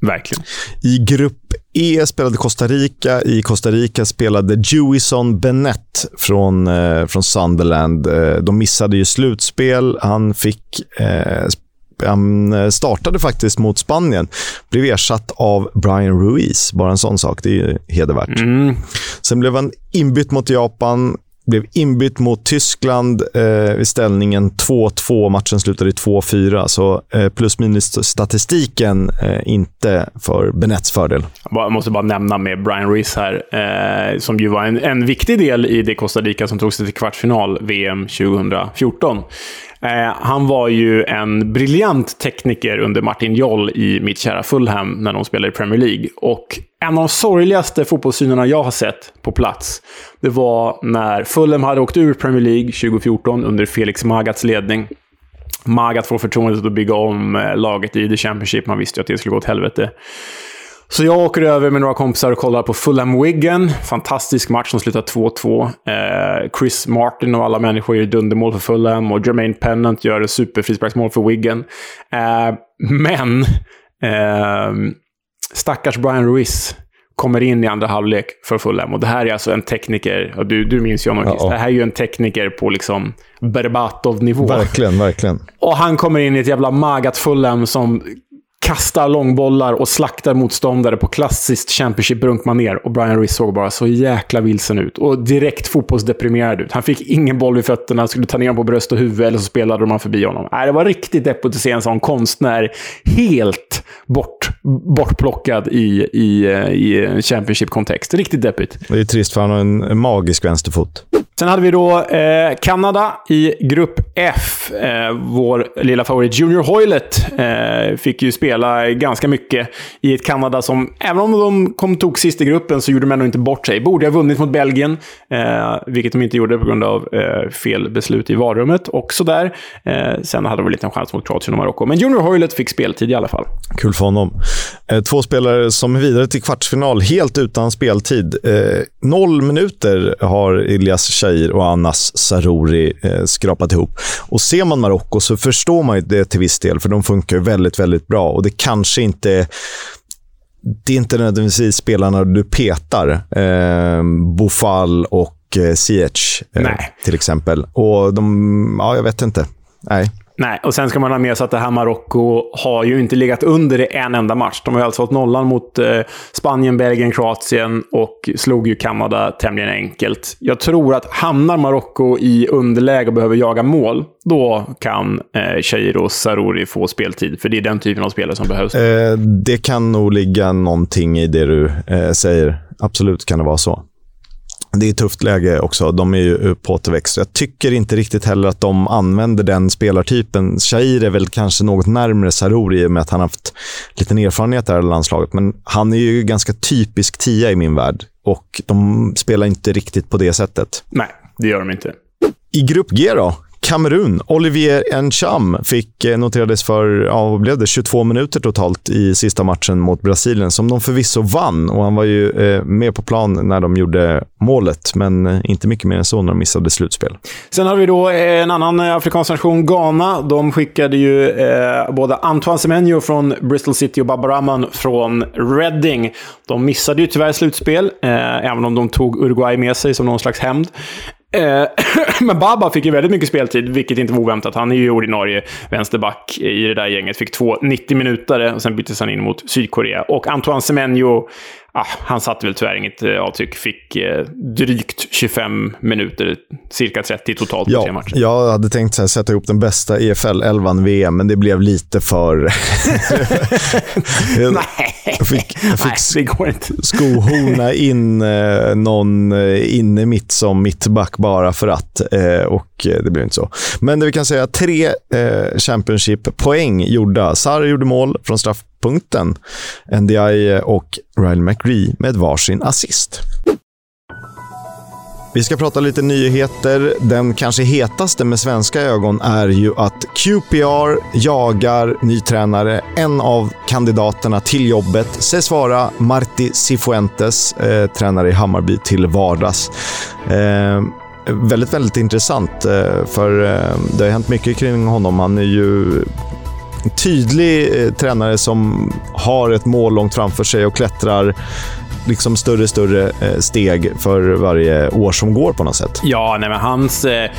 Verkligen. I grupp E spelade Costa Rica. I Costa Rica spelade Jewison Bennett från, eh, från Sunderland. Eh, de missade ju slutspel. Han fick eh, han eh, startade faktiskt mot Spanien. Blev ersatt av Brian Ruiz. Bara en sån sak. Det är hedervärt. Mm. Sen blev han inbytt mot Japan. Blev inbytt mot Tyskland eh, i ställningen 2-2. Matchen slutade i 2-4. Så eh, plus minus-statistiken eh, inte för Benets fördel. Jag måste bara nämna med Brian Ruiz här, eh, som ju var en, en viktig del i det Costa Rica som tog sig till kvartsfinal VM 2014. Eh, han var ju en briljant tekniker under Martin Joll i mitt kära Fulham när de spelade i Premier League. Och en av de sorgligaste fotbollssynerna jag har sett på plats, det var när Fulham hade åkt ur Premier League 2014 under Felix Magats ledning. Magat får förtroendet att bygga om eh, laget i The Championship. Man visste ju att det skulle gå åt helvete. Så jag åker över med några kompisar och kollar på Fulham Wigan. Fantastisk match som slutar 2-2. Eh, Chris Martin och alla människor gör dundermål för Fulham och Jermaine Pennant gör superfrisparksmål för Wigan. Eh, men eh, stackars Brian Ruiz kommer in i andra halvlek för Fulham. Och det här är alltså en tekniker, och du, du minns ju honom, ja, Det här är ju en tekniker på liksom Berbatov-nivå. Verkligen, verkligen. Och han kommer in i ett jävla magat Fulham som kastar långbollar och slaktar motståndare på klassiskt Championship-brunkmanér. Och Brian Ruiz såg bara så jäkla vilsen ut. Och direkt fotbollsdeprimerad ut. Han fick ingen boll vid fötterna, skulle ta ner honom på bröst och huvud, eller så spelade de förbi honom. Nej, det var riktigt deppigt att se en sån konstnär helt bort, bortplockad i, i, eh, i Championship-kontext. Riktigt deppigt. Det är trist, för han har en magisk vänsterfot. Sen hade vi då eh, Kanada i grupp F. Eh, vår lilla favorit Junior Hoylet eh, fick ju spela ganska mycket i ett Kanada som, även om de kom tog sist i gruppen, så gjorde de ändå inte bort sig. Borde ha vunnit mot Belgien, eh, vilket de inte gjorde på grund av eh, fel beslut i varummet och sådär. Eh, sen hade de en liten chans mot Kroatien och Marocko. Men Junior Hoylet fick speltid i alla fall. Kul för honom. Eh, två spelare som är vidare till kvartsfinal helt utan speltid. Eh, noll minuter har Ilyas Shahir och Anas Saruri eh, skrapat ihop. Och ser man Marocko så förstår man det till viss del, för de funkar väldigt, väldigt bra. Och det kanske inte det är inte nödvändigtvis spelarna du petar. Eh, Bofal och eh, Ziyech eh, till exempel. Och de, ja, jag vet inte. Nej. Nej, och sen ska man ha med sig att det här Marocko har ju inte legat under i en enda match. De har ju alltså hållit nollan mot eh, Spanien, Belgien, Kroatien och slog ju Kanada tämligen enkelt. Jag tror att hamnar Marocko i underläge och behöver jaga mål, då kan eh, Cheiro och Saruri få speltid. För det är den typen av spelare som behövs. Eh, det kan nog ligga någonting i det du eh, säger. Absolut kan det vara så. Det är ett tufft läge också. De är ju på återväxt. Jag tycker inte riktigt heller att de använder den spelartypen. Shahir är väl kanske något närmre Saruri i och med att han har haft liten erfarenhet där i landslaget. Men han är ju ganska typisk tia i min värld och de spelar inte riktigt på det sättet. Nej, det gör de inte. I grupp G då? Kamerun. Olivier Ncham fick eh, noterades för ja, vad blev det, 22 minuter totalt i sista matchen mot Brasilien, som de förvisso vann. Och Han var ju eh, med på plan när de gjorde målet, men eh, inte mycket mer än så när de missade slutspel. Sen har vi då eh, en annan afrikansk nation, Ghana. De skickade ju eh, både Antoine Semenyo från Bristol City och Babaraman från Reading. De missade ju tyvärr slutspel, eh, även om de tog Uruguay med sig som någon slags hämnd. Eh, [CLEARS THROAT] men Baba fick ju väldigt mycket speltid, vilket inte var oväntat. Han är ju ordinarie vänsterback i det där gänget. Fick två 90 minuter och sen byttes han in mot Sydkorea. Och Antoine Semenyo ah, han satte väl tyvärr inget eh, avtryck. Fick eh, drygt 25 minuter, cirka 30 totalt på ja, tre matcher. Jag hade tänkt här, sätta ihop den bästa EFL-elvan VM, men det blev lite för... [LAUGHS] Nej, jag fick, jag fick Nej, det går inte. skohorna in eh, någon eh, inne mitt som mittback bara för att. Eh, och det blev inte så. Men det vi kan säga, tre Championship-poäng gjorda. Sarr gjorde mål från straff punkten. NDI och Riley McRee med varsin assist. Vi ska prata lite nyheter. Den kanske hetaste med svenska ögon är ju att QPR jagar ny tränare. En av kandidaterna till jobbet sägs vara Marti Cifuentes, eh, tränare i Hammarby till vardags. Eh, väldigt, väldigt intressant, eh, för eh, det har hänt mycket kring honom. Han är ju tydlig eh, tränare som har ett mål långt framför sig och klättrar liksom större större eh, steg för varje år som går på något sätt. Ja, nej men hans... Eh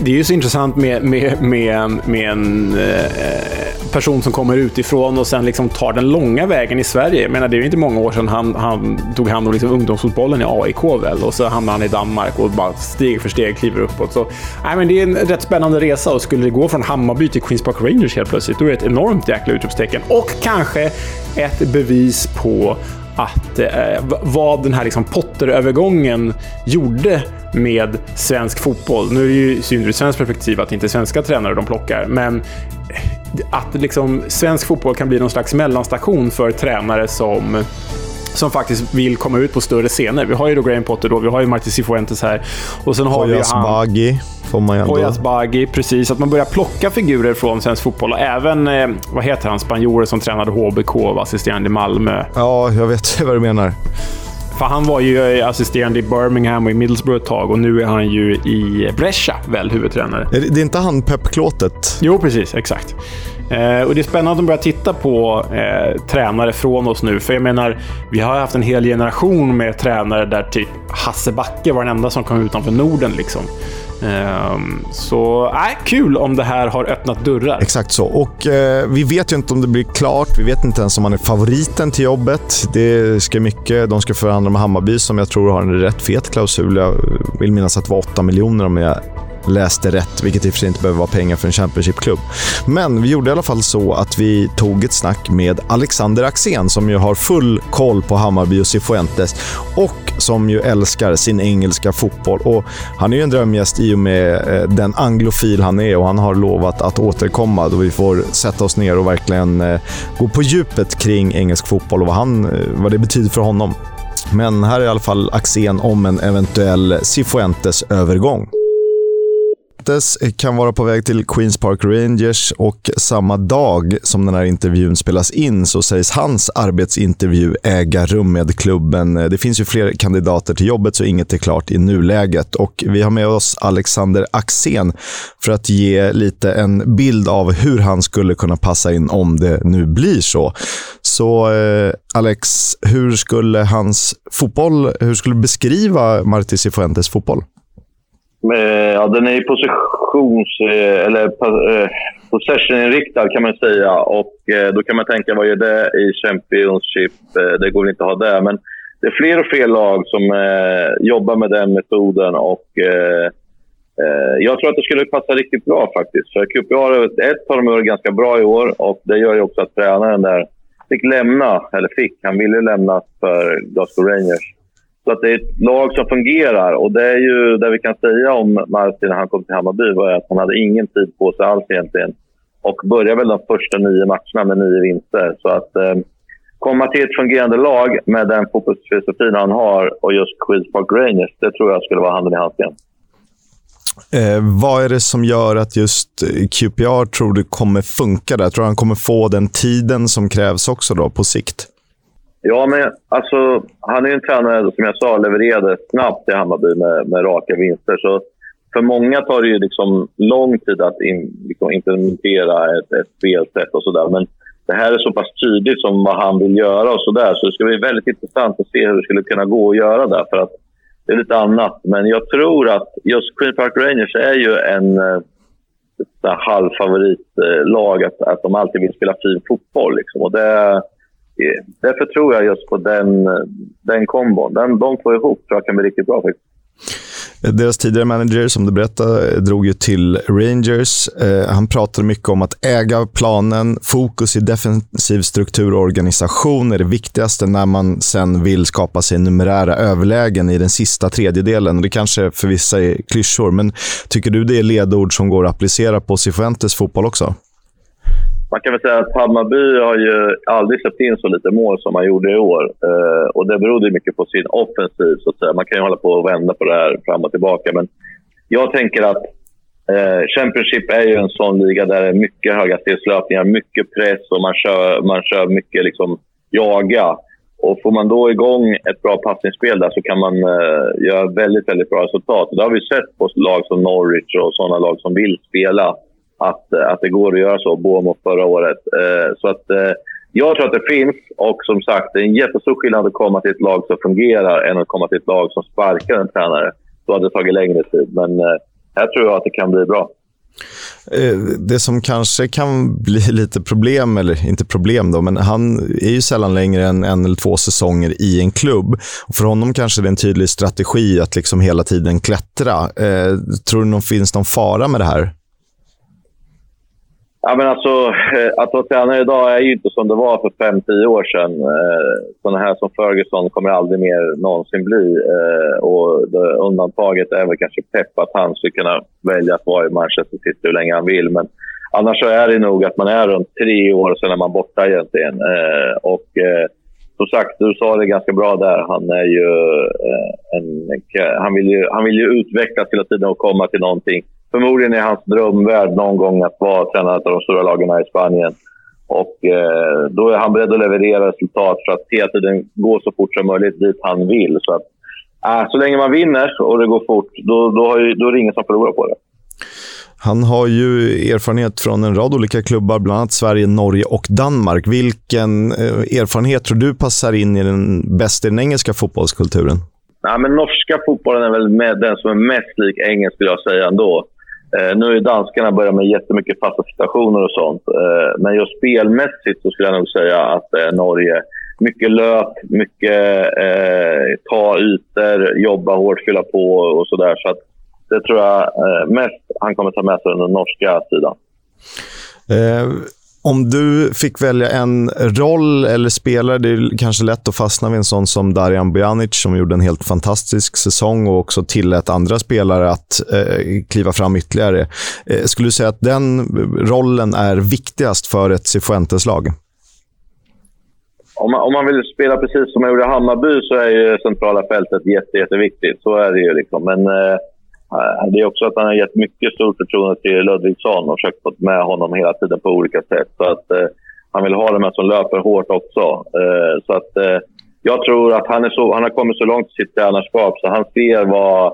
det är ju så intressant med, med, med, med en eh, person som kommer utifrån och sen liksom tar den långa vägen i Sverige. Jag menar, det är ju inte många år sedan han, han tog hand om liksom ungdomsfotbollen i AIK väl och så hamnade han i Danmark och bara steg för steg kliver uppåt. Så, nej, men det är en rätt spännande resa och skulle det gå från Hammarby till Queens Park Rangers helt plötsligt, då är det ett enormt jäkla utropstecken. Och kanske ett bevis på att eh, vad den här liksom Potter-övergången gjorde med svensk fotboll. Nu är det ju synd ur svenskt perspektiv att det inte är svenska tränare de plockar, men eh, att liksom svensk fotboll kan bli någon slags mellanstation för tränare som som faktiskt vill komma ut på större scener. Vi har ju då Graham Potter, då, vi har ju Martin Cifuentes här. Och sen har Hoyas vi han... Får man ju ändå... Hoyas Bagi, precis. Att man börjar plocka figurer från svensk fotboll. Och även, eh, vad heter han, spanjoren som tränade HBK och var assisterande i Malmö. Ja, jag vet [LAUGHS] vad du menar. För han var ju eh, assisterande i Birmingham och i Middlesbrough ett tag och nu är han ju i Brescia, väl, huvudtränare. Det är inte han Pep Klåtet? Jo, precis. Exakt. Eh, och Det är spännande att börja titta på eh, tränare från oss nu. För jag menar, vi har haft en hel generation med tränare där typ Hasse Backe var den enda som kom utanför Norden. Liksom. Um, så äh, kul om det här har öppnat dörrar. Exakt så. Och eh, Vi vet ju inte om det blir klart. Vi vet inte ens om han är favoriten till jobbet. Det ska mycket. De ska förhandla med Hammarby som jag tror har en rätt fet klausul. Jag vill minnas att det var 8 miljoner om jag läste rätt, vilket i och för sig inte behöver vara pengar för en Championship-klubb. Men vi gjorde i alla fall så att vi tog ett snack med Alexander Axén som ju har full koll på Hammarby och Cifuentes och som ju älskar sin engelska fotboll. Och han är ju en drömgäst i och med eh, den anglofil han är och han har lovat att återkomma då vi får sätta oss ner och verkligen eh, gå på djupet kring engelsk fotboll och vad, han, eh, vad det betyder för honom. Men här är i alla fall Axén om en eventuell Cifuentes-övergång. Cifuentes kan vara på väg till Queens Park Rangers och samma dag som den här intervjun spelas in så sägs hans arbetsintervju äga rum med klubben. Det finns ju fler kandidater till jobbet så inget är klart i nuläget. Och vi har med oss Alexander Axén för att ge lite en bild av hur han skulle kunna passa in om det nu blir så. Så eh, Alex, hur skulle hans fotboll, hur skulle du beskriva Marti Cifuentes fotboll? Eh, ja, den är positions eh, eller eh, possession-inriktad kan man säga. Och eh, då kan man tänka, vad gör det i Championship? Eh, det går väl inte att ha det. Men det är fler och fler lag som eh, jobbar med den metoden. Och jag tror att det skulle passa riktigt bra faktiskt. För QPR, ett har de varit ganska bra i år och det gör ju också att tränaren där fick lämna, eller fick, han ville lämna för Glasgow Rangers. Så att det är ett lag som fungerar. Och det är ju det vi kan säga om Martin när han kom till Hammarby var att han hade ingen tid på sig alls egentligen. Och började väl de första nio matcherna med nio vinster. Så att eh, komma till ett fungerande lag med den fotbollsfilosofin han har och just Queens Park Rangers, det tror jag skulle vara handen i handsken. Eh, vad är det som gör att just QPR tror du kommer funka där? Tror du han kommer få den tiden som krävs också då på sikt? Ja, men alltså, han är ju en tränare som jag sa levererade snabbt i Hammarby med, med raka vinster. Så för många tar det ju liksom lång tid att in, liksom implementera ett, ett spelsätt och sådär. Men det här är så pass tydligt som vad han vill göra och sådär. Så det ska bli väldigt intressant att se hur det skulle kunna gå att göra det. För att det är lite annat. Men jag tror att just Queen Park Rangers är ju en eh, halvfavoritlag. Eh, att, att de alltid vill spela fin fotboll. Liksom. Och det, Eh, därför tror jag just på den, eh, den kombon. Den, de två ihop tror jag kan bli riktigt bra faktiskt. Eh, deras tidigare manager, som du berättade, drog ju till Rangers. Eh, han pratade mycket om att äga planen. Fokus i defensiv struktur och organisation är det viktigaste när man sen vill skapa sig numerära överlägen i den sista tredjedelen. Det kanske för vissa är klyschor, men tycker du det är ledord som går att applicera på Cifuentes fotboll också? Man kan väl säga att Hammarby har ju aldrig släppt in så lite mål som man gjorde i år. Eh, och det berodde mycket på sin offensiv, så att säga. Man kan ju hålla på och vända på det här fram och tillbaka. Men jag tänker att eh, Championship är ju en sån liga där det är mycket höghastighetslöpningar, mycket press och man kör, man kör mycket liksom jaga. Och får man då igång ett bra passningsspel där så kan man eh, göra väldigt, väldigt bra resultat. Och det har vi sett på lag som Norwich och sådana lag som vill spela att, eh, att det går att göra så. Bournemouth förra året. Eh, så att, eh, jag tror att det finns och som sagt, det är en jättestor skillnad att komma till ett lag som fungerar än att komma till ett lag som sparkar en tränare. Då hade det tagit längre tid, men eh, här tror jag att det kan bli bra. Eh, det som kanske kan bli [LAUGHS] lite problem, eller inte problem då, men han är ju sällan längre än en eller två säsonger i en klubb. Och för honom kanske det är en tydlig strategi att liksom hela tiden klättra. Eh, tror du det finns någon fara med det här? Ja, men alltså, eh, att vara tränare idag är ju inte som det var för 5-10 år sedan. Eh, Sådana här som Ferguson kommer aldrig mer någonsin bli. Eh, och det, undantaget är väl kanske Pep, att han skulle kunna välja att vara i Manchester City hur länge han vill. Men annars så är det nog att man är runt tre år och sen är man borta egentligen. Och som sagt, du sa det ganska bra där. Han, är ju, en, han, vill ju, han vill ju utvecklas hela tiden och komma till någonting förmodligen är hans drömvärld någon gång att vara tränare av de stora lagen i Spanien. Och eh, då är han beredd att leverera resultat för att hela tiden gå så fort som möjligt dit han vill. Så, att, äh, så länge man vinner och det går fort, då, då, har ju, då är det ingen som förlorar på det. Han har ju erfarenhet från en rad olika klubbar, bland annat Sverige, Norge och Danmark. Vilken eh, erfarenhet tror du passar in i den bästa i den engelska fotbollskulturen? Ja, men norska fotbollen är väl med den som är mest lik engelsk, skulle jag säga ändå. Eh, nu är danskarna börjat med jättemycket fasta situationer och sånt. Eh, men just spelmässigt så skulle jag nog säga att eh, Norge mycket löp, mycket eh, ta ytor, jobba hårt, fylla på och sådär. Så att det tror jag eh, mest han kommer ta med sig den norska sidan. Eh, om du fick välja en roll eller spelare, det är kanske lätt att fastna vid en sån som Darijan Bojanic som gjorde en helt fantastisk säsong och också tillät andra spelare att eh, kliva fram ytterligare. Eh, skulle du säga att den rollen är viktigast för ett Cifuentes-lag? Om man, om man vill spela precis som man gjorde i Hammarby så är ju centrala fältet jätte, jätteviktigt. Så är det ju. Liksom. Men Eh, Eh, det är också att han har gett mycket stort förtroende till Ludvigsson och försökt få med honom hela tiden på olika sätt. Så att eh, han vill ha de med som löper hårt också. Eh, så att eh, jag tror att han, är så, han har kommit så långt i sitt tränarskap så han ser vad,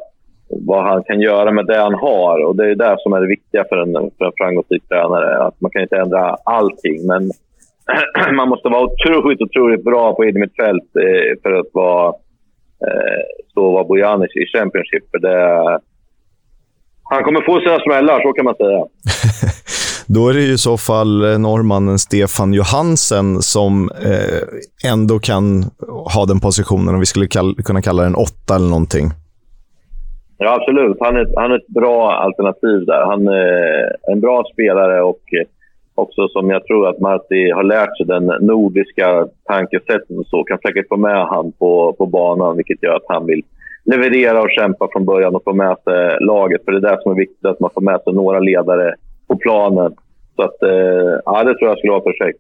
vad han kan göra med det han har. Och Det är det som är det viktiga för en, för en framgångsrik tränare. Att man kan inte ändra allting, men [CLEARS THROAT] man måste vara otroligt, otroligt bra på innermittfält eh, för att vara eh, så var Bojanic i Championship. För det, han kommer få sina smällar, så kan man säga. [LAUGHS] Då är det ju i så fall eh, norrmannen Stefan Johansen som eh, ändå kan ha den positionen, om vi skulle kall kunna kalla den åtta eller någonting. Ja, absolut. Han är, han är ett bra alternativ där. Han är en bra spelare och också som jag tror att Marti har lärt sig den nordiska tankesättet och så. Kan säkert få med han på, på banan, vilket gör att han vill leverera och kämpa från början och få med sig laget. För det är det som är viktigt, att man får med sig några ledare på planen. Så att, eh, ja, det tror jag skulle vara perfekt.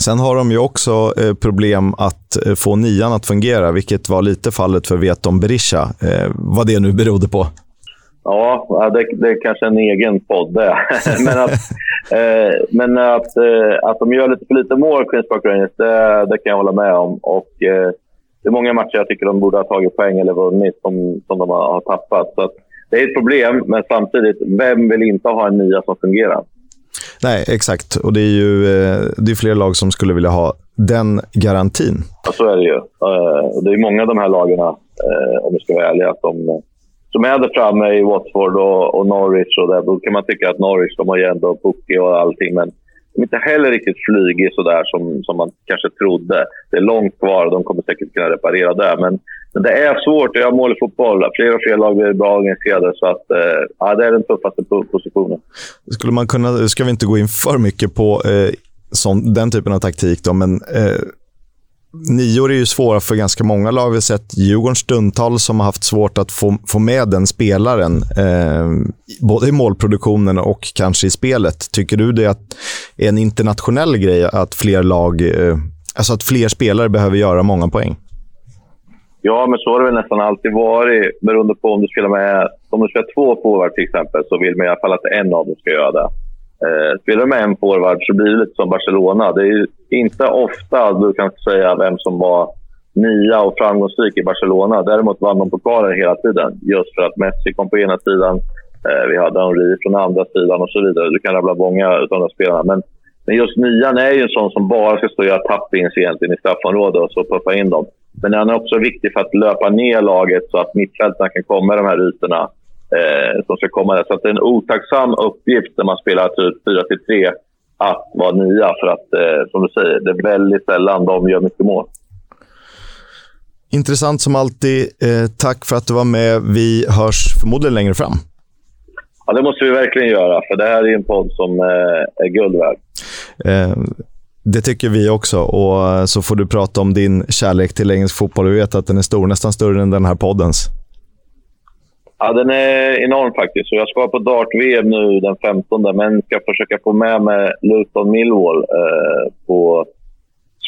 Sen har de ju också eh, problem att eh, få nian att fungera, vilket var lite fallet för Veton Berisha. Eh, vad det nu berodde på. Ja, det, det är kanske en egen podd det. [LAUGHS] men att, eh, men att, eh, att de gör lite för lite mål, Queens Park Rangers, det, det kan jag hålla med om. Och, det är många matcher jag tycker de borde ha tagit poäng eller vunnit som, som de har, har tappat. Så det är ett problem, men samtidigt, vem vill inte ha en nia som fungerar? Nej, exakt. Och det är ju eh, det är fler lag som skulle vilja ha den garantin. Ja, så är det ju. Eh, det är många av de här lagen, eh, om vi ska vara ärliga, som, som är där framme i Watford och, och Norwich. Och där. Då kan man tycka att Norwich de har ju ändå Pukki och allting, men inte heller riktigt flygig sådär som, som man kanske trodde. Det är långt kvar och de kommer säkert kunna reparera det. Men, men det är svårt att göra mål i fotboll. Fler och fler lag blir bra organiserade. Så att, eh, ja, det är den tuffaste positionen. Skulle man kunna, ska vi inte gå in för mycket på eh, sån, den typen av taktik, då, men eh, nior är ju svåra för ganska många lag. Vi har sett Djurgården stundtal som har haft svårt att få, få med den spelaren. Eh, både i målproduktionen och kanske i spelet. Tycker du det är en internationell grej att fler lag, eh, alltså att fler spelare behöver göra många poäng? Ja, men så har det väl nästan alltid varit. Beroende på om du spelar med om du spelar två forwards till exempel, så vill man i alla fall att en av dem ska göra det. Eh, spelar du med en forward så blir det lite som Barcelona. Det är inte ofta du kan säga vem som var nia och framgångsrik i Barcelona. Däremot vann de pokaler hela tiden. Just för att Messi kom på ena sidan, eh, vi hade Henri från andra sidan och så vidare. Du kan rabbla många av de spelarna. Men, men just nian är ju en sån som bara ska stå och göra tappings egentligen i straffområdet och så puffa in dem. Men han är också viktig för att löpa ner laget så att mittfältarna kan komma i de här ytorna eh, som ska komma där. Så det är en otacksam uppgift när man spelar typ 4-3 att vara nia. För att, eh, som du säger, det är väldigt sällan de gör mycket mål. Intressant som alltid. Eh, tack för att du var med. Vi hörs förmodligen längre fram. Ja, det måste vi verkligen göra, för det här är en podd som eh, är guld värd. Eh, det tycker vi också. Och så får du prata om din kärlek till engelsk fotboll. Vi vet att den är stor, nästan större än den här poddens. Ja, den är enorm faktiskt. jag ska på Dart-VM nu den 15, men ska försöka få med mig Luton Millwall eh, på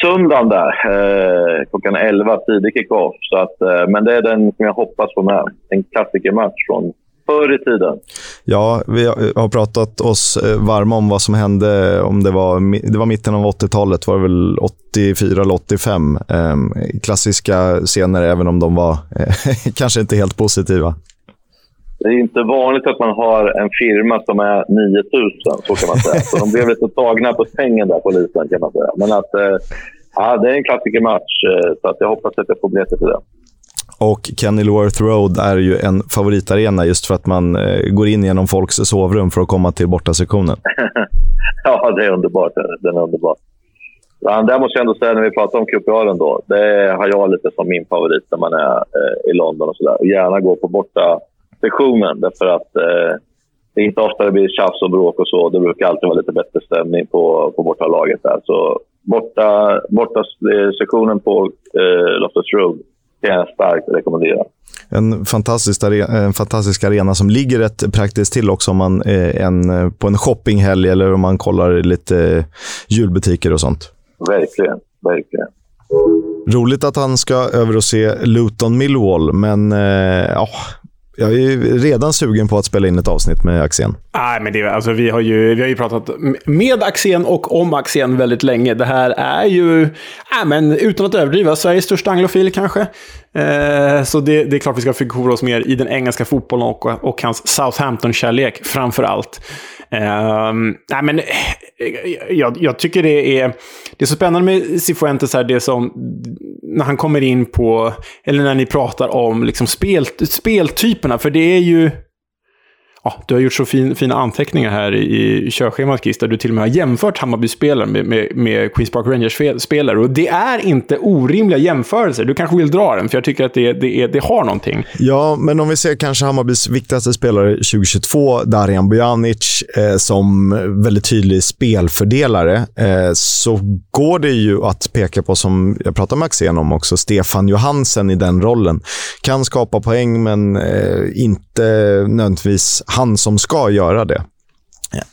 söndagen där. Eh, klockan 11, tidig kick-off. eh, men det är den som jag hoppas få med. En klassikermatch från förr i tiden. Ja, vi har eh, pratat oss eh, varma om vad som hände. Eh, om det, var, det var mitten av 80-talet, var det väl 84 eller 85. Eh, klassiska scener, även om de var eh, [LAUGHS] kanske inte helt positiva. Det är inte vanligt att man har en firma som är 9000, så kan man säga. Så de blev lite tagna på sängen där, polisen, kan man säga. Men att, eh, ja, det är en klassikermatch, så att jag hoppas att jag får biljetter till det. Och Kenilworth Road är ju en favoritarena just för att man eh, går in genom folks sovrum för att komma till bortasektionen. [LAUGHS] ja, det är underbart. Den är underbar. Ja, där måste jag ändå säga, när vi pratar om QPR då, det har jag lite som min favorit när man är eh, i London och sådär. Gärna gå på borta sektionen därför att eh, det är inte ofta det blir tjafs och bråk och så. Det brukar alltid vara lite bättre stämning på, på bortalaget där. Så borta, borta sektionen på eh, Loftus Road kan jag starkt rekommendera. En fantastisk, arena, en fantastisk arena som ligger rätt praktiskt till också om man är en, på en shoppinghelg eller om man kollar lite julbutiker och sånt. Verkligen, verkligen. Roligt att han ska över och se Luton Millwall, men eh, ja, jag är redan sugen på att spela in ett avsnitt med Axén. Nej, men det, alltså, vi, har ju, vi har ju pratat med Axén och om Axén väldigt länge. Det här är ju, äh, men utan att överdriva, Sveriges största anglofil kanske. Eh, så det, det, är klart vi ska förkovra oss mer i den engelska fotbollen och, och hans Southampton-kärlek framför allt. Eh, nej, men, jag, jag, tycker det är, det är så spännande med Cifuentes här, det som, när han kommer in på, eller när ni pratar om liksom spel, speltyperna, för det är ju Ja, du har gjort så fin, fina anteckningar här i, i körschemat, Chris, där du till och med har jämfört Hammarby-spelare med, med, med Queens Park Rangers-spelare. Och det är inte orimliga jämförelser. Du kanske vill dra den, för jag tycker att det, det, det har någonting. Ja, men om vi ser kanske Hammarbys viktigaste spelare 2022, Darijan Bojanic, eh, som väldigt tydlig spelfördelare, eh, så går det ju att peka på, som jag pratade med Axén om också, Stefan Johansen i den rollen. Kan skapa poäng, men eh, inte nödvändigtvis han som ska göra det.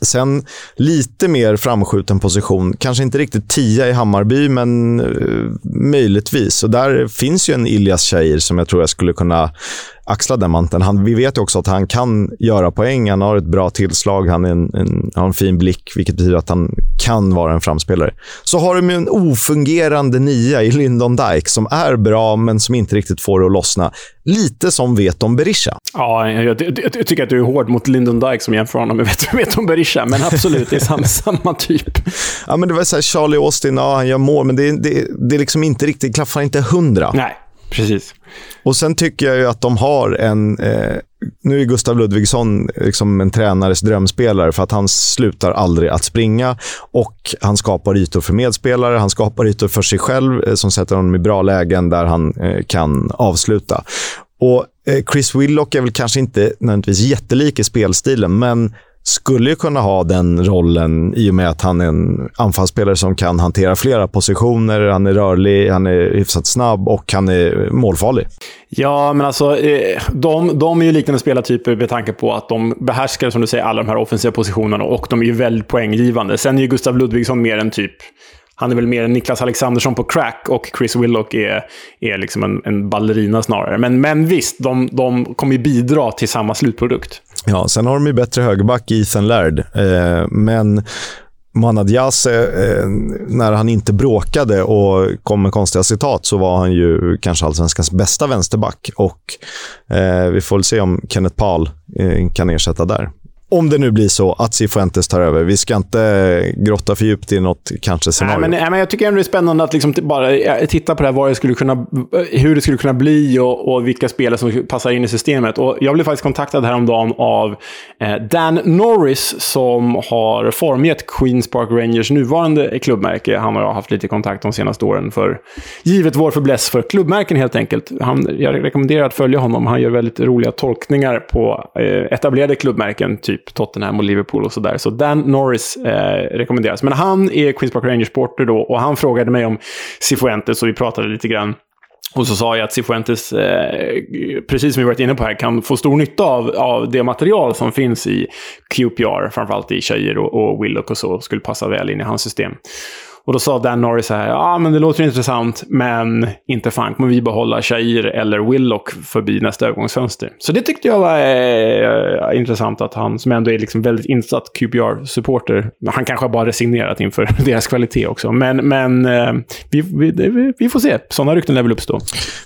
Sen lite mer framskjuten position. Kanske inte riktigt tia i Hammarby, men uh, möjligtvis. Och där finns ju en Ilias Shahir som jag tror jag skulle kunna axla den manteln. Han, vi vet också att han kan göra poäng. Han har ett bra tillslag. Han en, en, har en fin blick, vilket betyder att han kan vara en framspelare. Så har de en ofungerande nia i Lyndon Dike som är bra, men som inte riktigt får det att lossna. Lite som vet om Berisha. Ja, jag, jag, jag, tycker att du är hård mot Lyndon Dike som jämför honom med vet, [LAUGHS] vet om Berisha, men absolut, det är samma, [LAUGHS] samma typ. Ja, men det var så här, Charlie Austin, ja, han gör mål, men det, det, det är liksom inte riktigt, klaffar inte hundra. Nej, Precis. Och Sen tycker jag ju att de har en... Eh, nu är Gustav Ludvigsson liksom en tränares drömspelare för att han slutar aldrig att springa och han skapar ytor för medspelare, han skapar ytor för sig själv eh, som sätter honom i bra lägen där han eh, kan avsluta. Och eh, Chris Willock är väl kanske inte nödvändigtvis jättelik i spelstilen, men skulle ju kunna ha den rollen i och med att han är en anfallsspelare som kan hantera flera positioner. Han är rörlig, han är hyfsat snabb och han är målfarlig. Ja, men alltså eh, de, de är ju liknande spelartyper med tanke på att de behärskar, som du säger, alla de här offensiva positionerna och de är ju väldigt poänggivande. Sen är ju Gustav Ludvigsson mer en typ han är väl mer en Niklas Alexandersson på crack och Chris Willock är, är liksom en, en ballerina snarare. Men, men visst, de, de kommer ju bidra till samma slutprodukt. Ja, sen har de ju bättre högerback i Ethan Laird. Eh, men Mohanad eh, när han inte bråkade och kom med konstiga citat så var han ju kanske allsvenskans bästa vänsterback. Och eh, vi får väl se om Kenneth Paul eh, kan ersätta där. Om det nu blir så att Cifuentes tar över. Vi ska inte grotta för djupt i något kanske scenario. Nej, men, nej, men jag tycker ändå det är spännande att liksom bara titta på det här, vad det skulle kunna, hur det skulle kunna bli och, och vilka spelare som passar in i systemet. Och jag blev faktiskt kontaktad häromdagen av eh, Dan Norris som har formgett Queens Park Rangers nuvarande klubbmärke. Han och jag har haft lite kontakt de senaste åren för givet vår förbläss för klubbmärken helt enkelt. Han, jag rekommenderar att följa honom. Han gör väldigt roliga tolkningar på eh, etablerade klubbmärken, typ typ Tottenham och Liverpool och sådär. Så Dan Norris eh, rekommenderas. Men han är Queens Park Rangers-porter då och han frågade mig om Cifuentes och vi pratade lite grann. Och så sa jag att Cifuentes, eh, precis som vi varit inne på här, kan få stor nytta av, av det material som finns i QPR, framförallt i Tjejer och, och Willock och så, skulle passa väl in i hans system. Och då sa Dan Norris så här, ja men det låter intressant, men inte fan kommer vi behålla Shair eller Willock förbi nästa övergångsfönster. Så det tyckte jag var eh, intressant att han, som ändå är liksom väldigt insatt QPR-supporter, han kanske har bara resignerat inför [LAUGHS] deras kvalitet också. Men, men eh, vi, vi, vi, får se. Sådana rykten lär väl uppstå.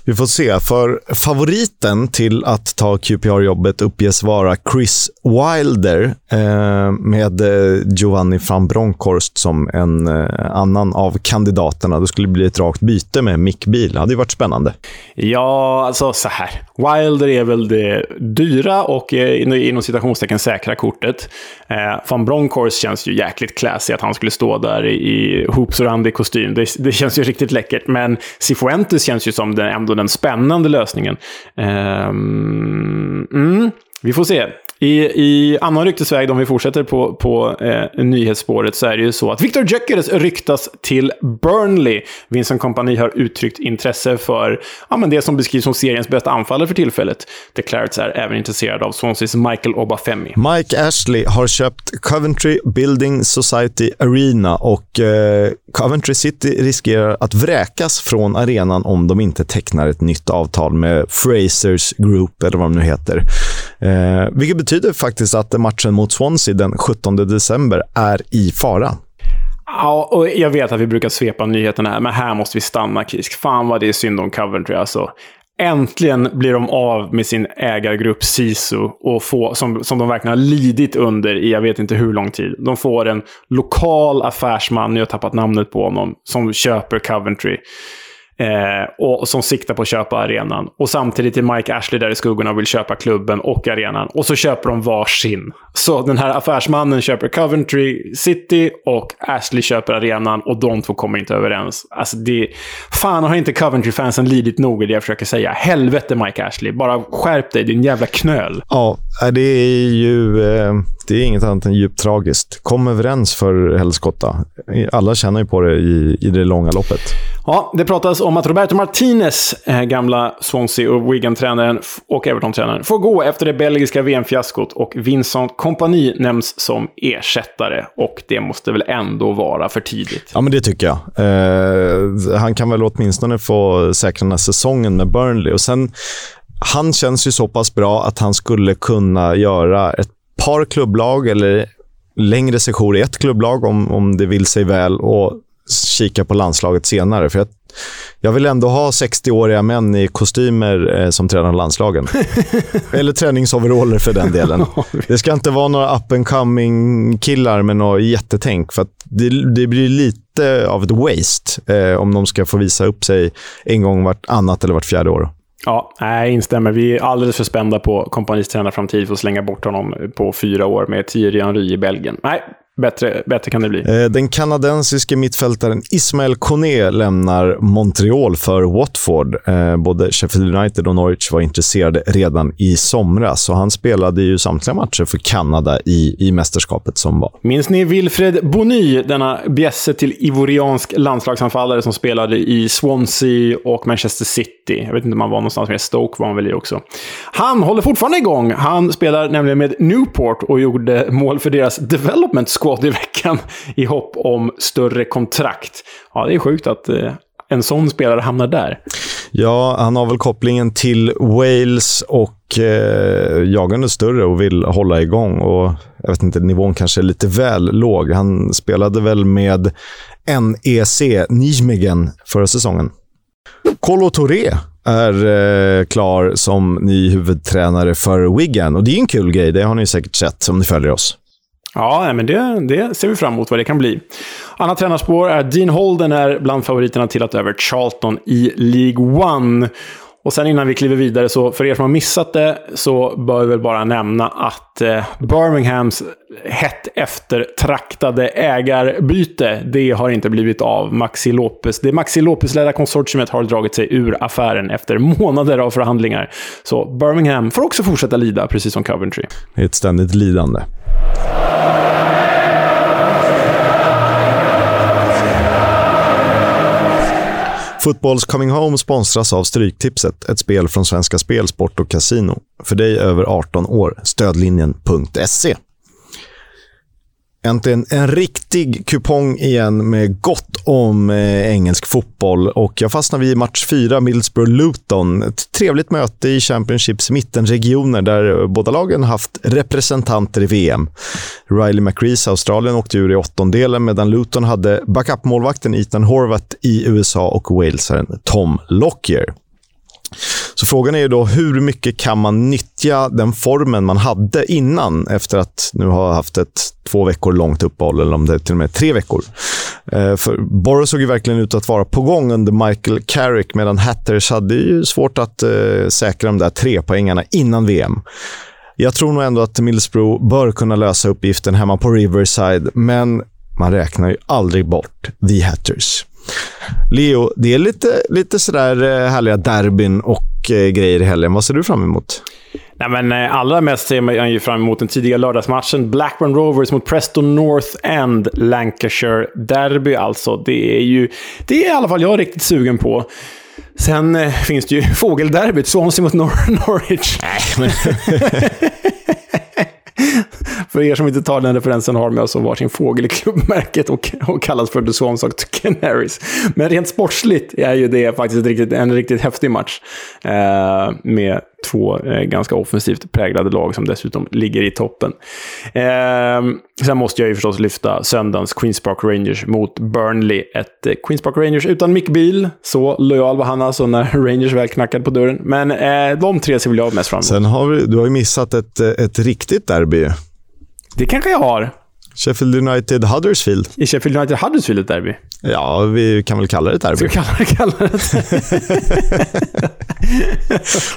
Vi får se, för favoriten till att ta QPR-jobbet uppges vara Chris Wilder eh, med eh, Giovanni van Bronckhorst som en eh, annan av kandidaterna. Det skulle bli ett rakt byte med Mick Bil. Det hade ju varit spännande. Ja, alltså så här. Wilder är väl det dyra och eh, inom citationstecken säkra kortet. Eh, van Bronckhorst känns ju jäkligt classy att han skulle stå där i hoops kostym. Det, det, känns ju riktigt läckert. Men Cifuentes känns ju som den, ändå den spännande lösningen. Eh, mm, vi får se. I, I annan ryktesväg, om vi fortsätter på, på eh, nyhetsspåret, så är det ju så att Victor Gyökeres ryktas till Burnley. Vincent Kompani har uttryckt intresse för ja, men det som beskrivs som seriens bästa anfallare för tillfället. The Clarets är även intresserade av Swanseas Michael Obafemi. Mike Ashley har köpt Coventry Building Society Arena och eh, Coventry City riskerar att vräkas från arenan om de inte tecknar ett nytt avtal med Frasers Group, eller vad de nu heter. Eh, vilket betyder faktiskt att matchen mot Swansea den 17 december är i fara. Ja, och jag vet att vi brukar svepa nyheterna här, men här måste vi stanna, Kisk. Fan vad det är synd om Coventry alltså. Äntligen blir de av med sin ägargrupp Sisu, och få, som, som de verkligen har lidit under i jag vet inte hur lång tid. De får en lokal affärsman, jag har tappat namnet på honom, som köper Coventry. Eh, och som siktar på att köpa arenan. Och samtidigt är Mike Ashley där i skuggorna och vill köpa klubben och arenan. Och så köper de varsin. Så den här affärsmannen köper Coventry City och Ashley köper arenan och de två kommer inte överens. Alltså det... Fan har inte Coventry-fansen lidit nog i det jag försöker säga. Helvete Mike Ashley. Bara skärp dig, din jävla knöl. Ja, det är ju... Eh, det är inget annat än djupt tragiskt. Kom överens för helskotta. Alla känner ju på det i, i det långa loppet. Ja, det pratas om att Roberto Martinez, eh, gamla Swansea och Wigan-tränaren och Everton-tränaren, får gå efter det belgiska VM-fiaskot och Vincent Kompany nämns som ersättare. Och det måste väl ändå vara för tidigt? Ja, men det tycker jag. Eh, han kan väl åtminstone få säkra den här säsongen med Burnley. Och sen, han känns ju så pass bra att han skulle kunna göra ett par klubblag eller längre sessioner i ett klubblag om, om det vill sig väl och kika på landslaget senare. För jag, jag vill ändå ha 60-åriga män i kostymer eh, som tränar landslagen. [LAUGHS] Eller träningsoveraller för den delen. [LAUGHS] Det ska inte vara några up and coming killar med något jättetänk. För det, det, blir lite av ett waste eh, om de ska få visa upp sig en gång vart annat eller vart fjärde år. Ja, jag instämmer. Vi är alldeles för spända på kompanis tränarframtid för att slänga bort honom på fyra år med Thierry Henry i Belgien. Nej, Bättre, bättre kan det bli. Eh, den kanadensiske mittfältaren Ismael Kone lämnar Montreal för Watford. Eh, både Sheffield United och Norwich var intresserade redan i somras. Så han spelade ju samtliga matcher för Kanada i, i mästerskapet som var. Minns ni Wilfred Bony, denna bjässe till ivoriansk landslagsanfallare som spelade i Swansea och Manchester City? Jag vet inte om han var någonstans med. Stoke var han väl i också. Han håller fortfarande igång. Han spelar nämligen med Newport och gjorde mål för deras development squad i veckan i hopp om större kontrakt. Ja, det är sjukt att eh, en sån spelare hamnar där. Ja, han har väl kopplingen till Wales och eh, jagande större och vill hålla igång. Och jag vet inte, nivån kanske är lite väl låg. Han spelade väl med NEC, Nijmegen, förra säsongen. Kolo Touré är eh, klar som ny huvudtränare för Wigan. Och det är en kul grej, det har ni säkert sett om ni följer oss. Ja, men det, det ser vi fram emot vad det kan bli. Annat tränarspår är Dean Holden är bland favoriterna till att över Charlton i League One. Och sen innan vi kliver vidare, så för er som har missat det, så bör vi väl bara nämna att eh, Birminghams hett eftertraktade ägarbyte, det har inte blivit av. Maxi Lopez, det Maxi Lopez-ledda konsortiumet har dragit sig ur affären efter månader av förhandlingar. Så Birmingham får också fortsätta lida, precis som Coventry. Det är ett ständigt lidande. Fotbolls Coming Home sponsras av Stryktipset, ett spel från Svenska Spel, Sport och Casino. För dig över 18 år, stödlinjen.se. Äntligen en riktig kupong igen med gott om eh, engelsk fotboll. Och jag fastnar vid match 4, Middlesbrough-Luton. Ett trevligt möte i Championships mittenregioner där eh, båda lagen haft representanter i VM. Riley McRees, Australien, åkte ur i åttondelen medan Luton hade backup-målvakten Ethan Horvath i USA och walesaren Tom Lockyer. Så frågan är ju då hur mycket kan man nyttja den formen man hade innan efter att nu ha haft ett två veckor långt uppehåll, eller om det är till och med tre veckor. Eh, för Borough såg ju verkligen ut att vara på gång under Michael Carrick, medan Hatters hade ju svårt att eh, säkra de där tre poängarna innan VM. Jag tror nog ändå att Middlesbrough bör kunna lösa uppgiften hemma på Riverside, men man räknar ju aldrig bort The Hatters. Leo, det är lite, lite sådär eh, härliga derbyn och eh, grejer i helgen. Vad ser du fram emot? Nej, men, eh, allra mest ser man ju fram emot den tidiga lördagsmatchen. Blackburn Rovers mot Preston North End, Lancashire Derby alltså. Det är ju, det är i alla fall jag riktigt sugen på. Sen eh, finns det ju [LAUGHS] fågelderbyt, Swansea mot Nor [LAUGHS] Norwich. Nej, men... [LAUGHS] För er som inte tar den referensen har med oss varsin fågel i klubbmärket och, och kallas för The Swans och Canaries. Men rent sportsligt är ju det faktiskt riktigt, en riktigt häftig match. Eh, med två eh, ganska offensivt präglade lag som dessutom ligger i toppen. Eh, sen måste jag ju förstås lyfta söndagens Queens Park Rangers mot Burnley. Ett eh, Queens Park Rangers utan Mick Beal. Så lojal var han alltså när [LAUGHS] Rangers väl knackade på dörren. Men eh, de tre ser väl jag mest fram emot. Sen har vi, du har ju missat ett, eh, ett riktigt derby. Det kanske jag har. Sheffield United Huddersfield. I Sheffield United Huddersfield ett derby? Ja, vi kan väl kalla det ett derby. Ska vi kalla det, kalla det?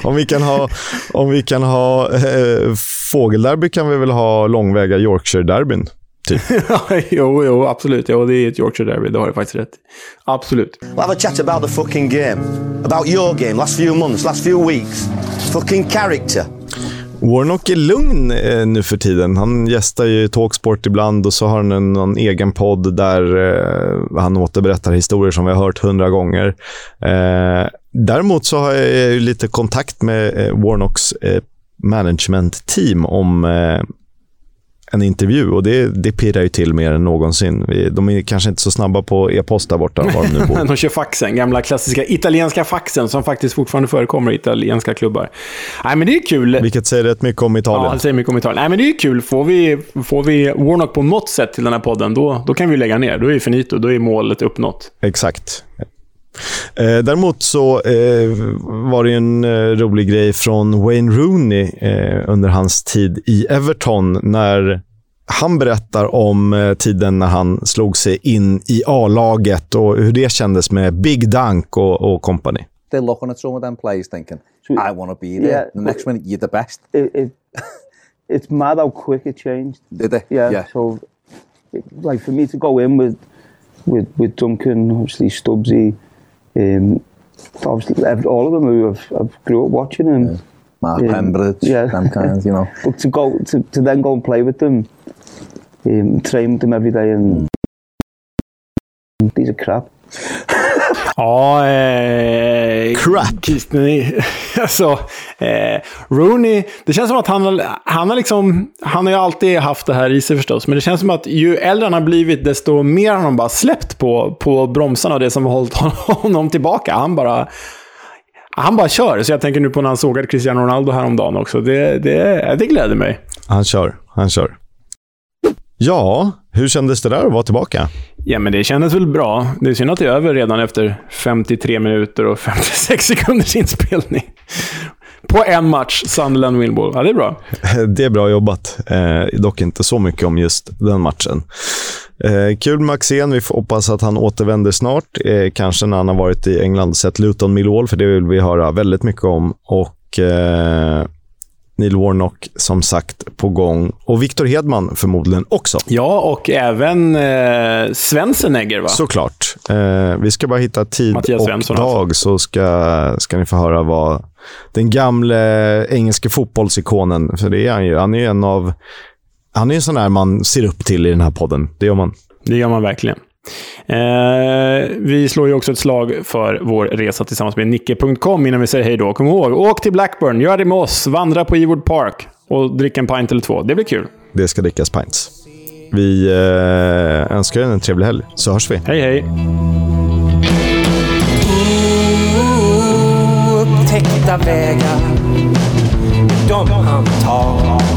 [LAUGHS] om vi kan ha, om vi kan ha eh, fågelderby kan vi väl ha långväga Yorkshire-derbyn. Typ. [LAUGHS] jo, jo, absolut. Jo, det är ett Yorkshire-derby. Det har du faktiskt rätt Absolut. We'll have a chat about the fucking game. About your game, last few months, last few weeks. Fucking character. Warnock är lugn eh, nu för tiden. Han gästar ju Talksport ibland och så har han en, någon egen podd där eh, han återberättar historier som vi har hört hundra gånger. Eh, däremot så har jag ju lite kontakt med eh, Warnocks eh, management-team om eh, en intervju och det, det pirrar ju till mer än någonsin. De är kanske inte så snabba på e-post där borta, var de nu bor. [LAUGHS] de kör faxen, gamla klassiska italienska faxen som faktiskt fortfarande förekommer i italienska klubbar. Nej, men det är kul. Vilket säger rätt mycket om Italien. Ja, det säger mycket om Italien. Nej, men det är kul. Får vi, får vi Warnock på något sätt till den här podden, då, då kan vi lägga ner. Då är det finito. Då är målet uppnått. Exakt. Eh, däremot så eh, var det en eh, rolig grej från Wayne Rooney eh, under hans tid i Everton när han berättar om eh, tiden när han slog sig in i A-laget och hur det kändes med Big Dunk och, och company. They're looking at some of them players thinking, I want to be there. Yeah, the next minute, you're the best. It, it, it's mad how quick it changed. Did it? Yeah. yeah. So, like for me to go in with with with Duncan, obviously Stubbsy, Um, obviously, all of them who I've, I've grew up watching and yeah. Mark um, Pembridge, yeah. them kinds, you know. But to go to, to then go and play with them, um, train with them every day, and mm. these are crap. Ja, eh, Crap. [LAUGHS] alltså, eh, Rooney, det känns som att han, han har liksom, han har ju alltid haft det här i sig förstås, men det känns som att ju äldre han har blivit, desto mer har han bara släppt på, på bromsarna och det som har hållit [LAUGHS] honom tillbaka. Han bara, han bara kör. Så jag tänker nu på när han sågade Cristiano Ronaldo häromdagen också. Det, det, det gläder mig. Han kör, han kör. Ja, hur kändes det där att vara tillbaka? Ja, men det kändes väl bra. Det är synd att det är över redan efter 53 minuter och 56 [LAUGHS] sekunders inspelning. På en match, Sunderland Winball. Ja, det är bra. [LAUGHS] Det är bra jobbat. Eh, dock inte så mycket om just den matchen. Eh, kul med Axén. Vi får hoppas att han återvänder snart. Eh, kanske när han har varit i England och sett Luton Millwall, för det vill vi höra väldigt mycket om. Och eh, Neil Warnock som sagt på gång. Och Victor Hedman förmodligen också. Ja, och även eh, Svensenegger va? Såklart. Eh, vi ska bara hitta tid Mattias och Svensson dag alltså. så ska, ska ni få höra vad den gamle engelske fotbollsikonen, för det är han ju. Han är ju en av... Han är en sån där man ser upp till i den här podden. Det gör man. Det gör man verkligen. Eh, vi slår ju också ett slag för vår resa tillsammans med Nicke.com innan vi säger hej då. Kom ihåg, åk till Blackburn, gör det med oss, vandra på Ewood Park och drick en pint eller två. Det blir kul. Det ska drickas pints. Vi eh, önskar er en trevlig helg, så hörs vi. Hej, hej. Upptäckta vägar, de han tar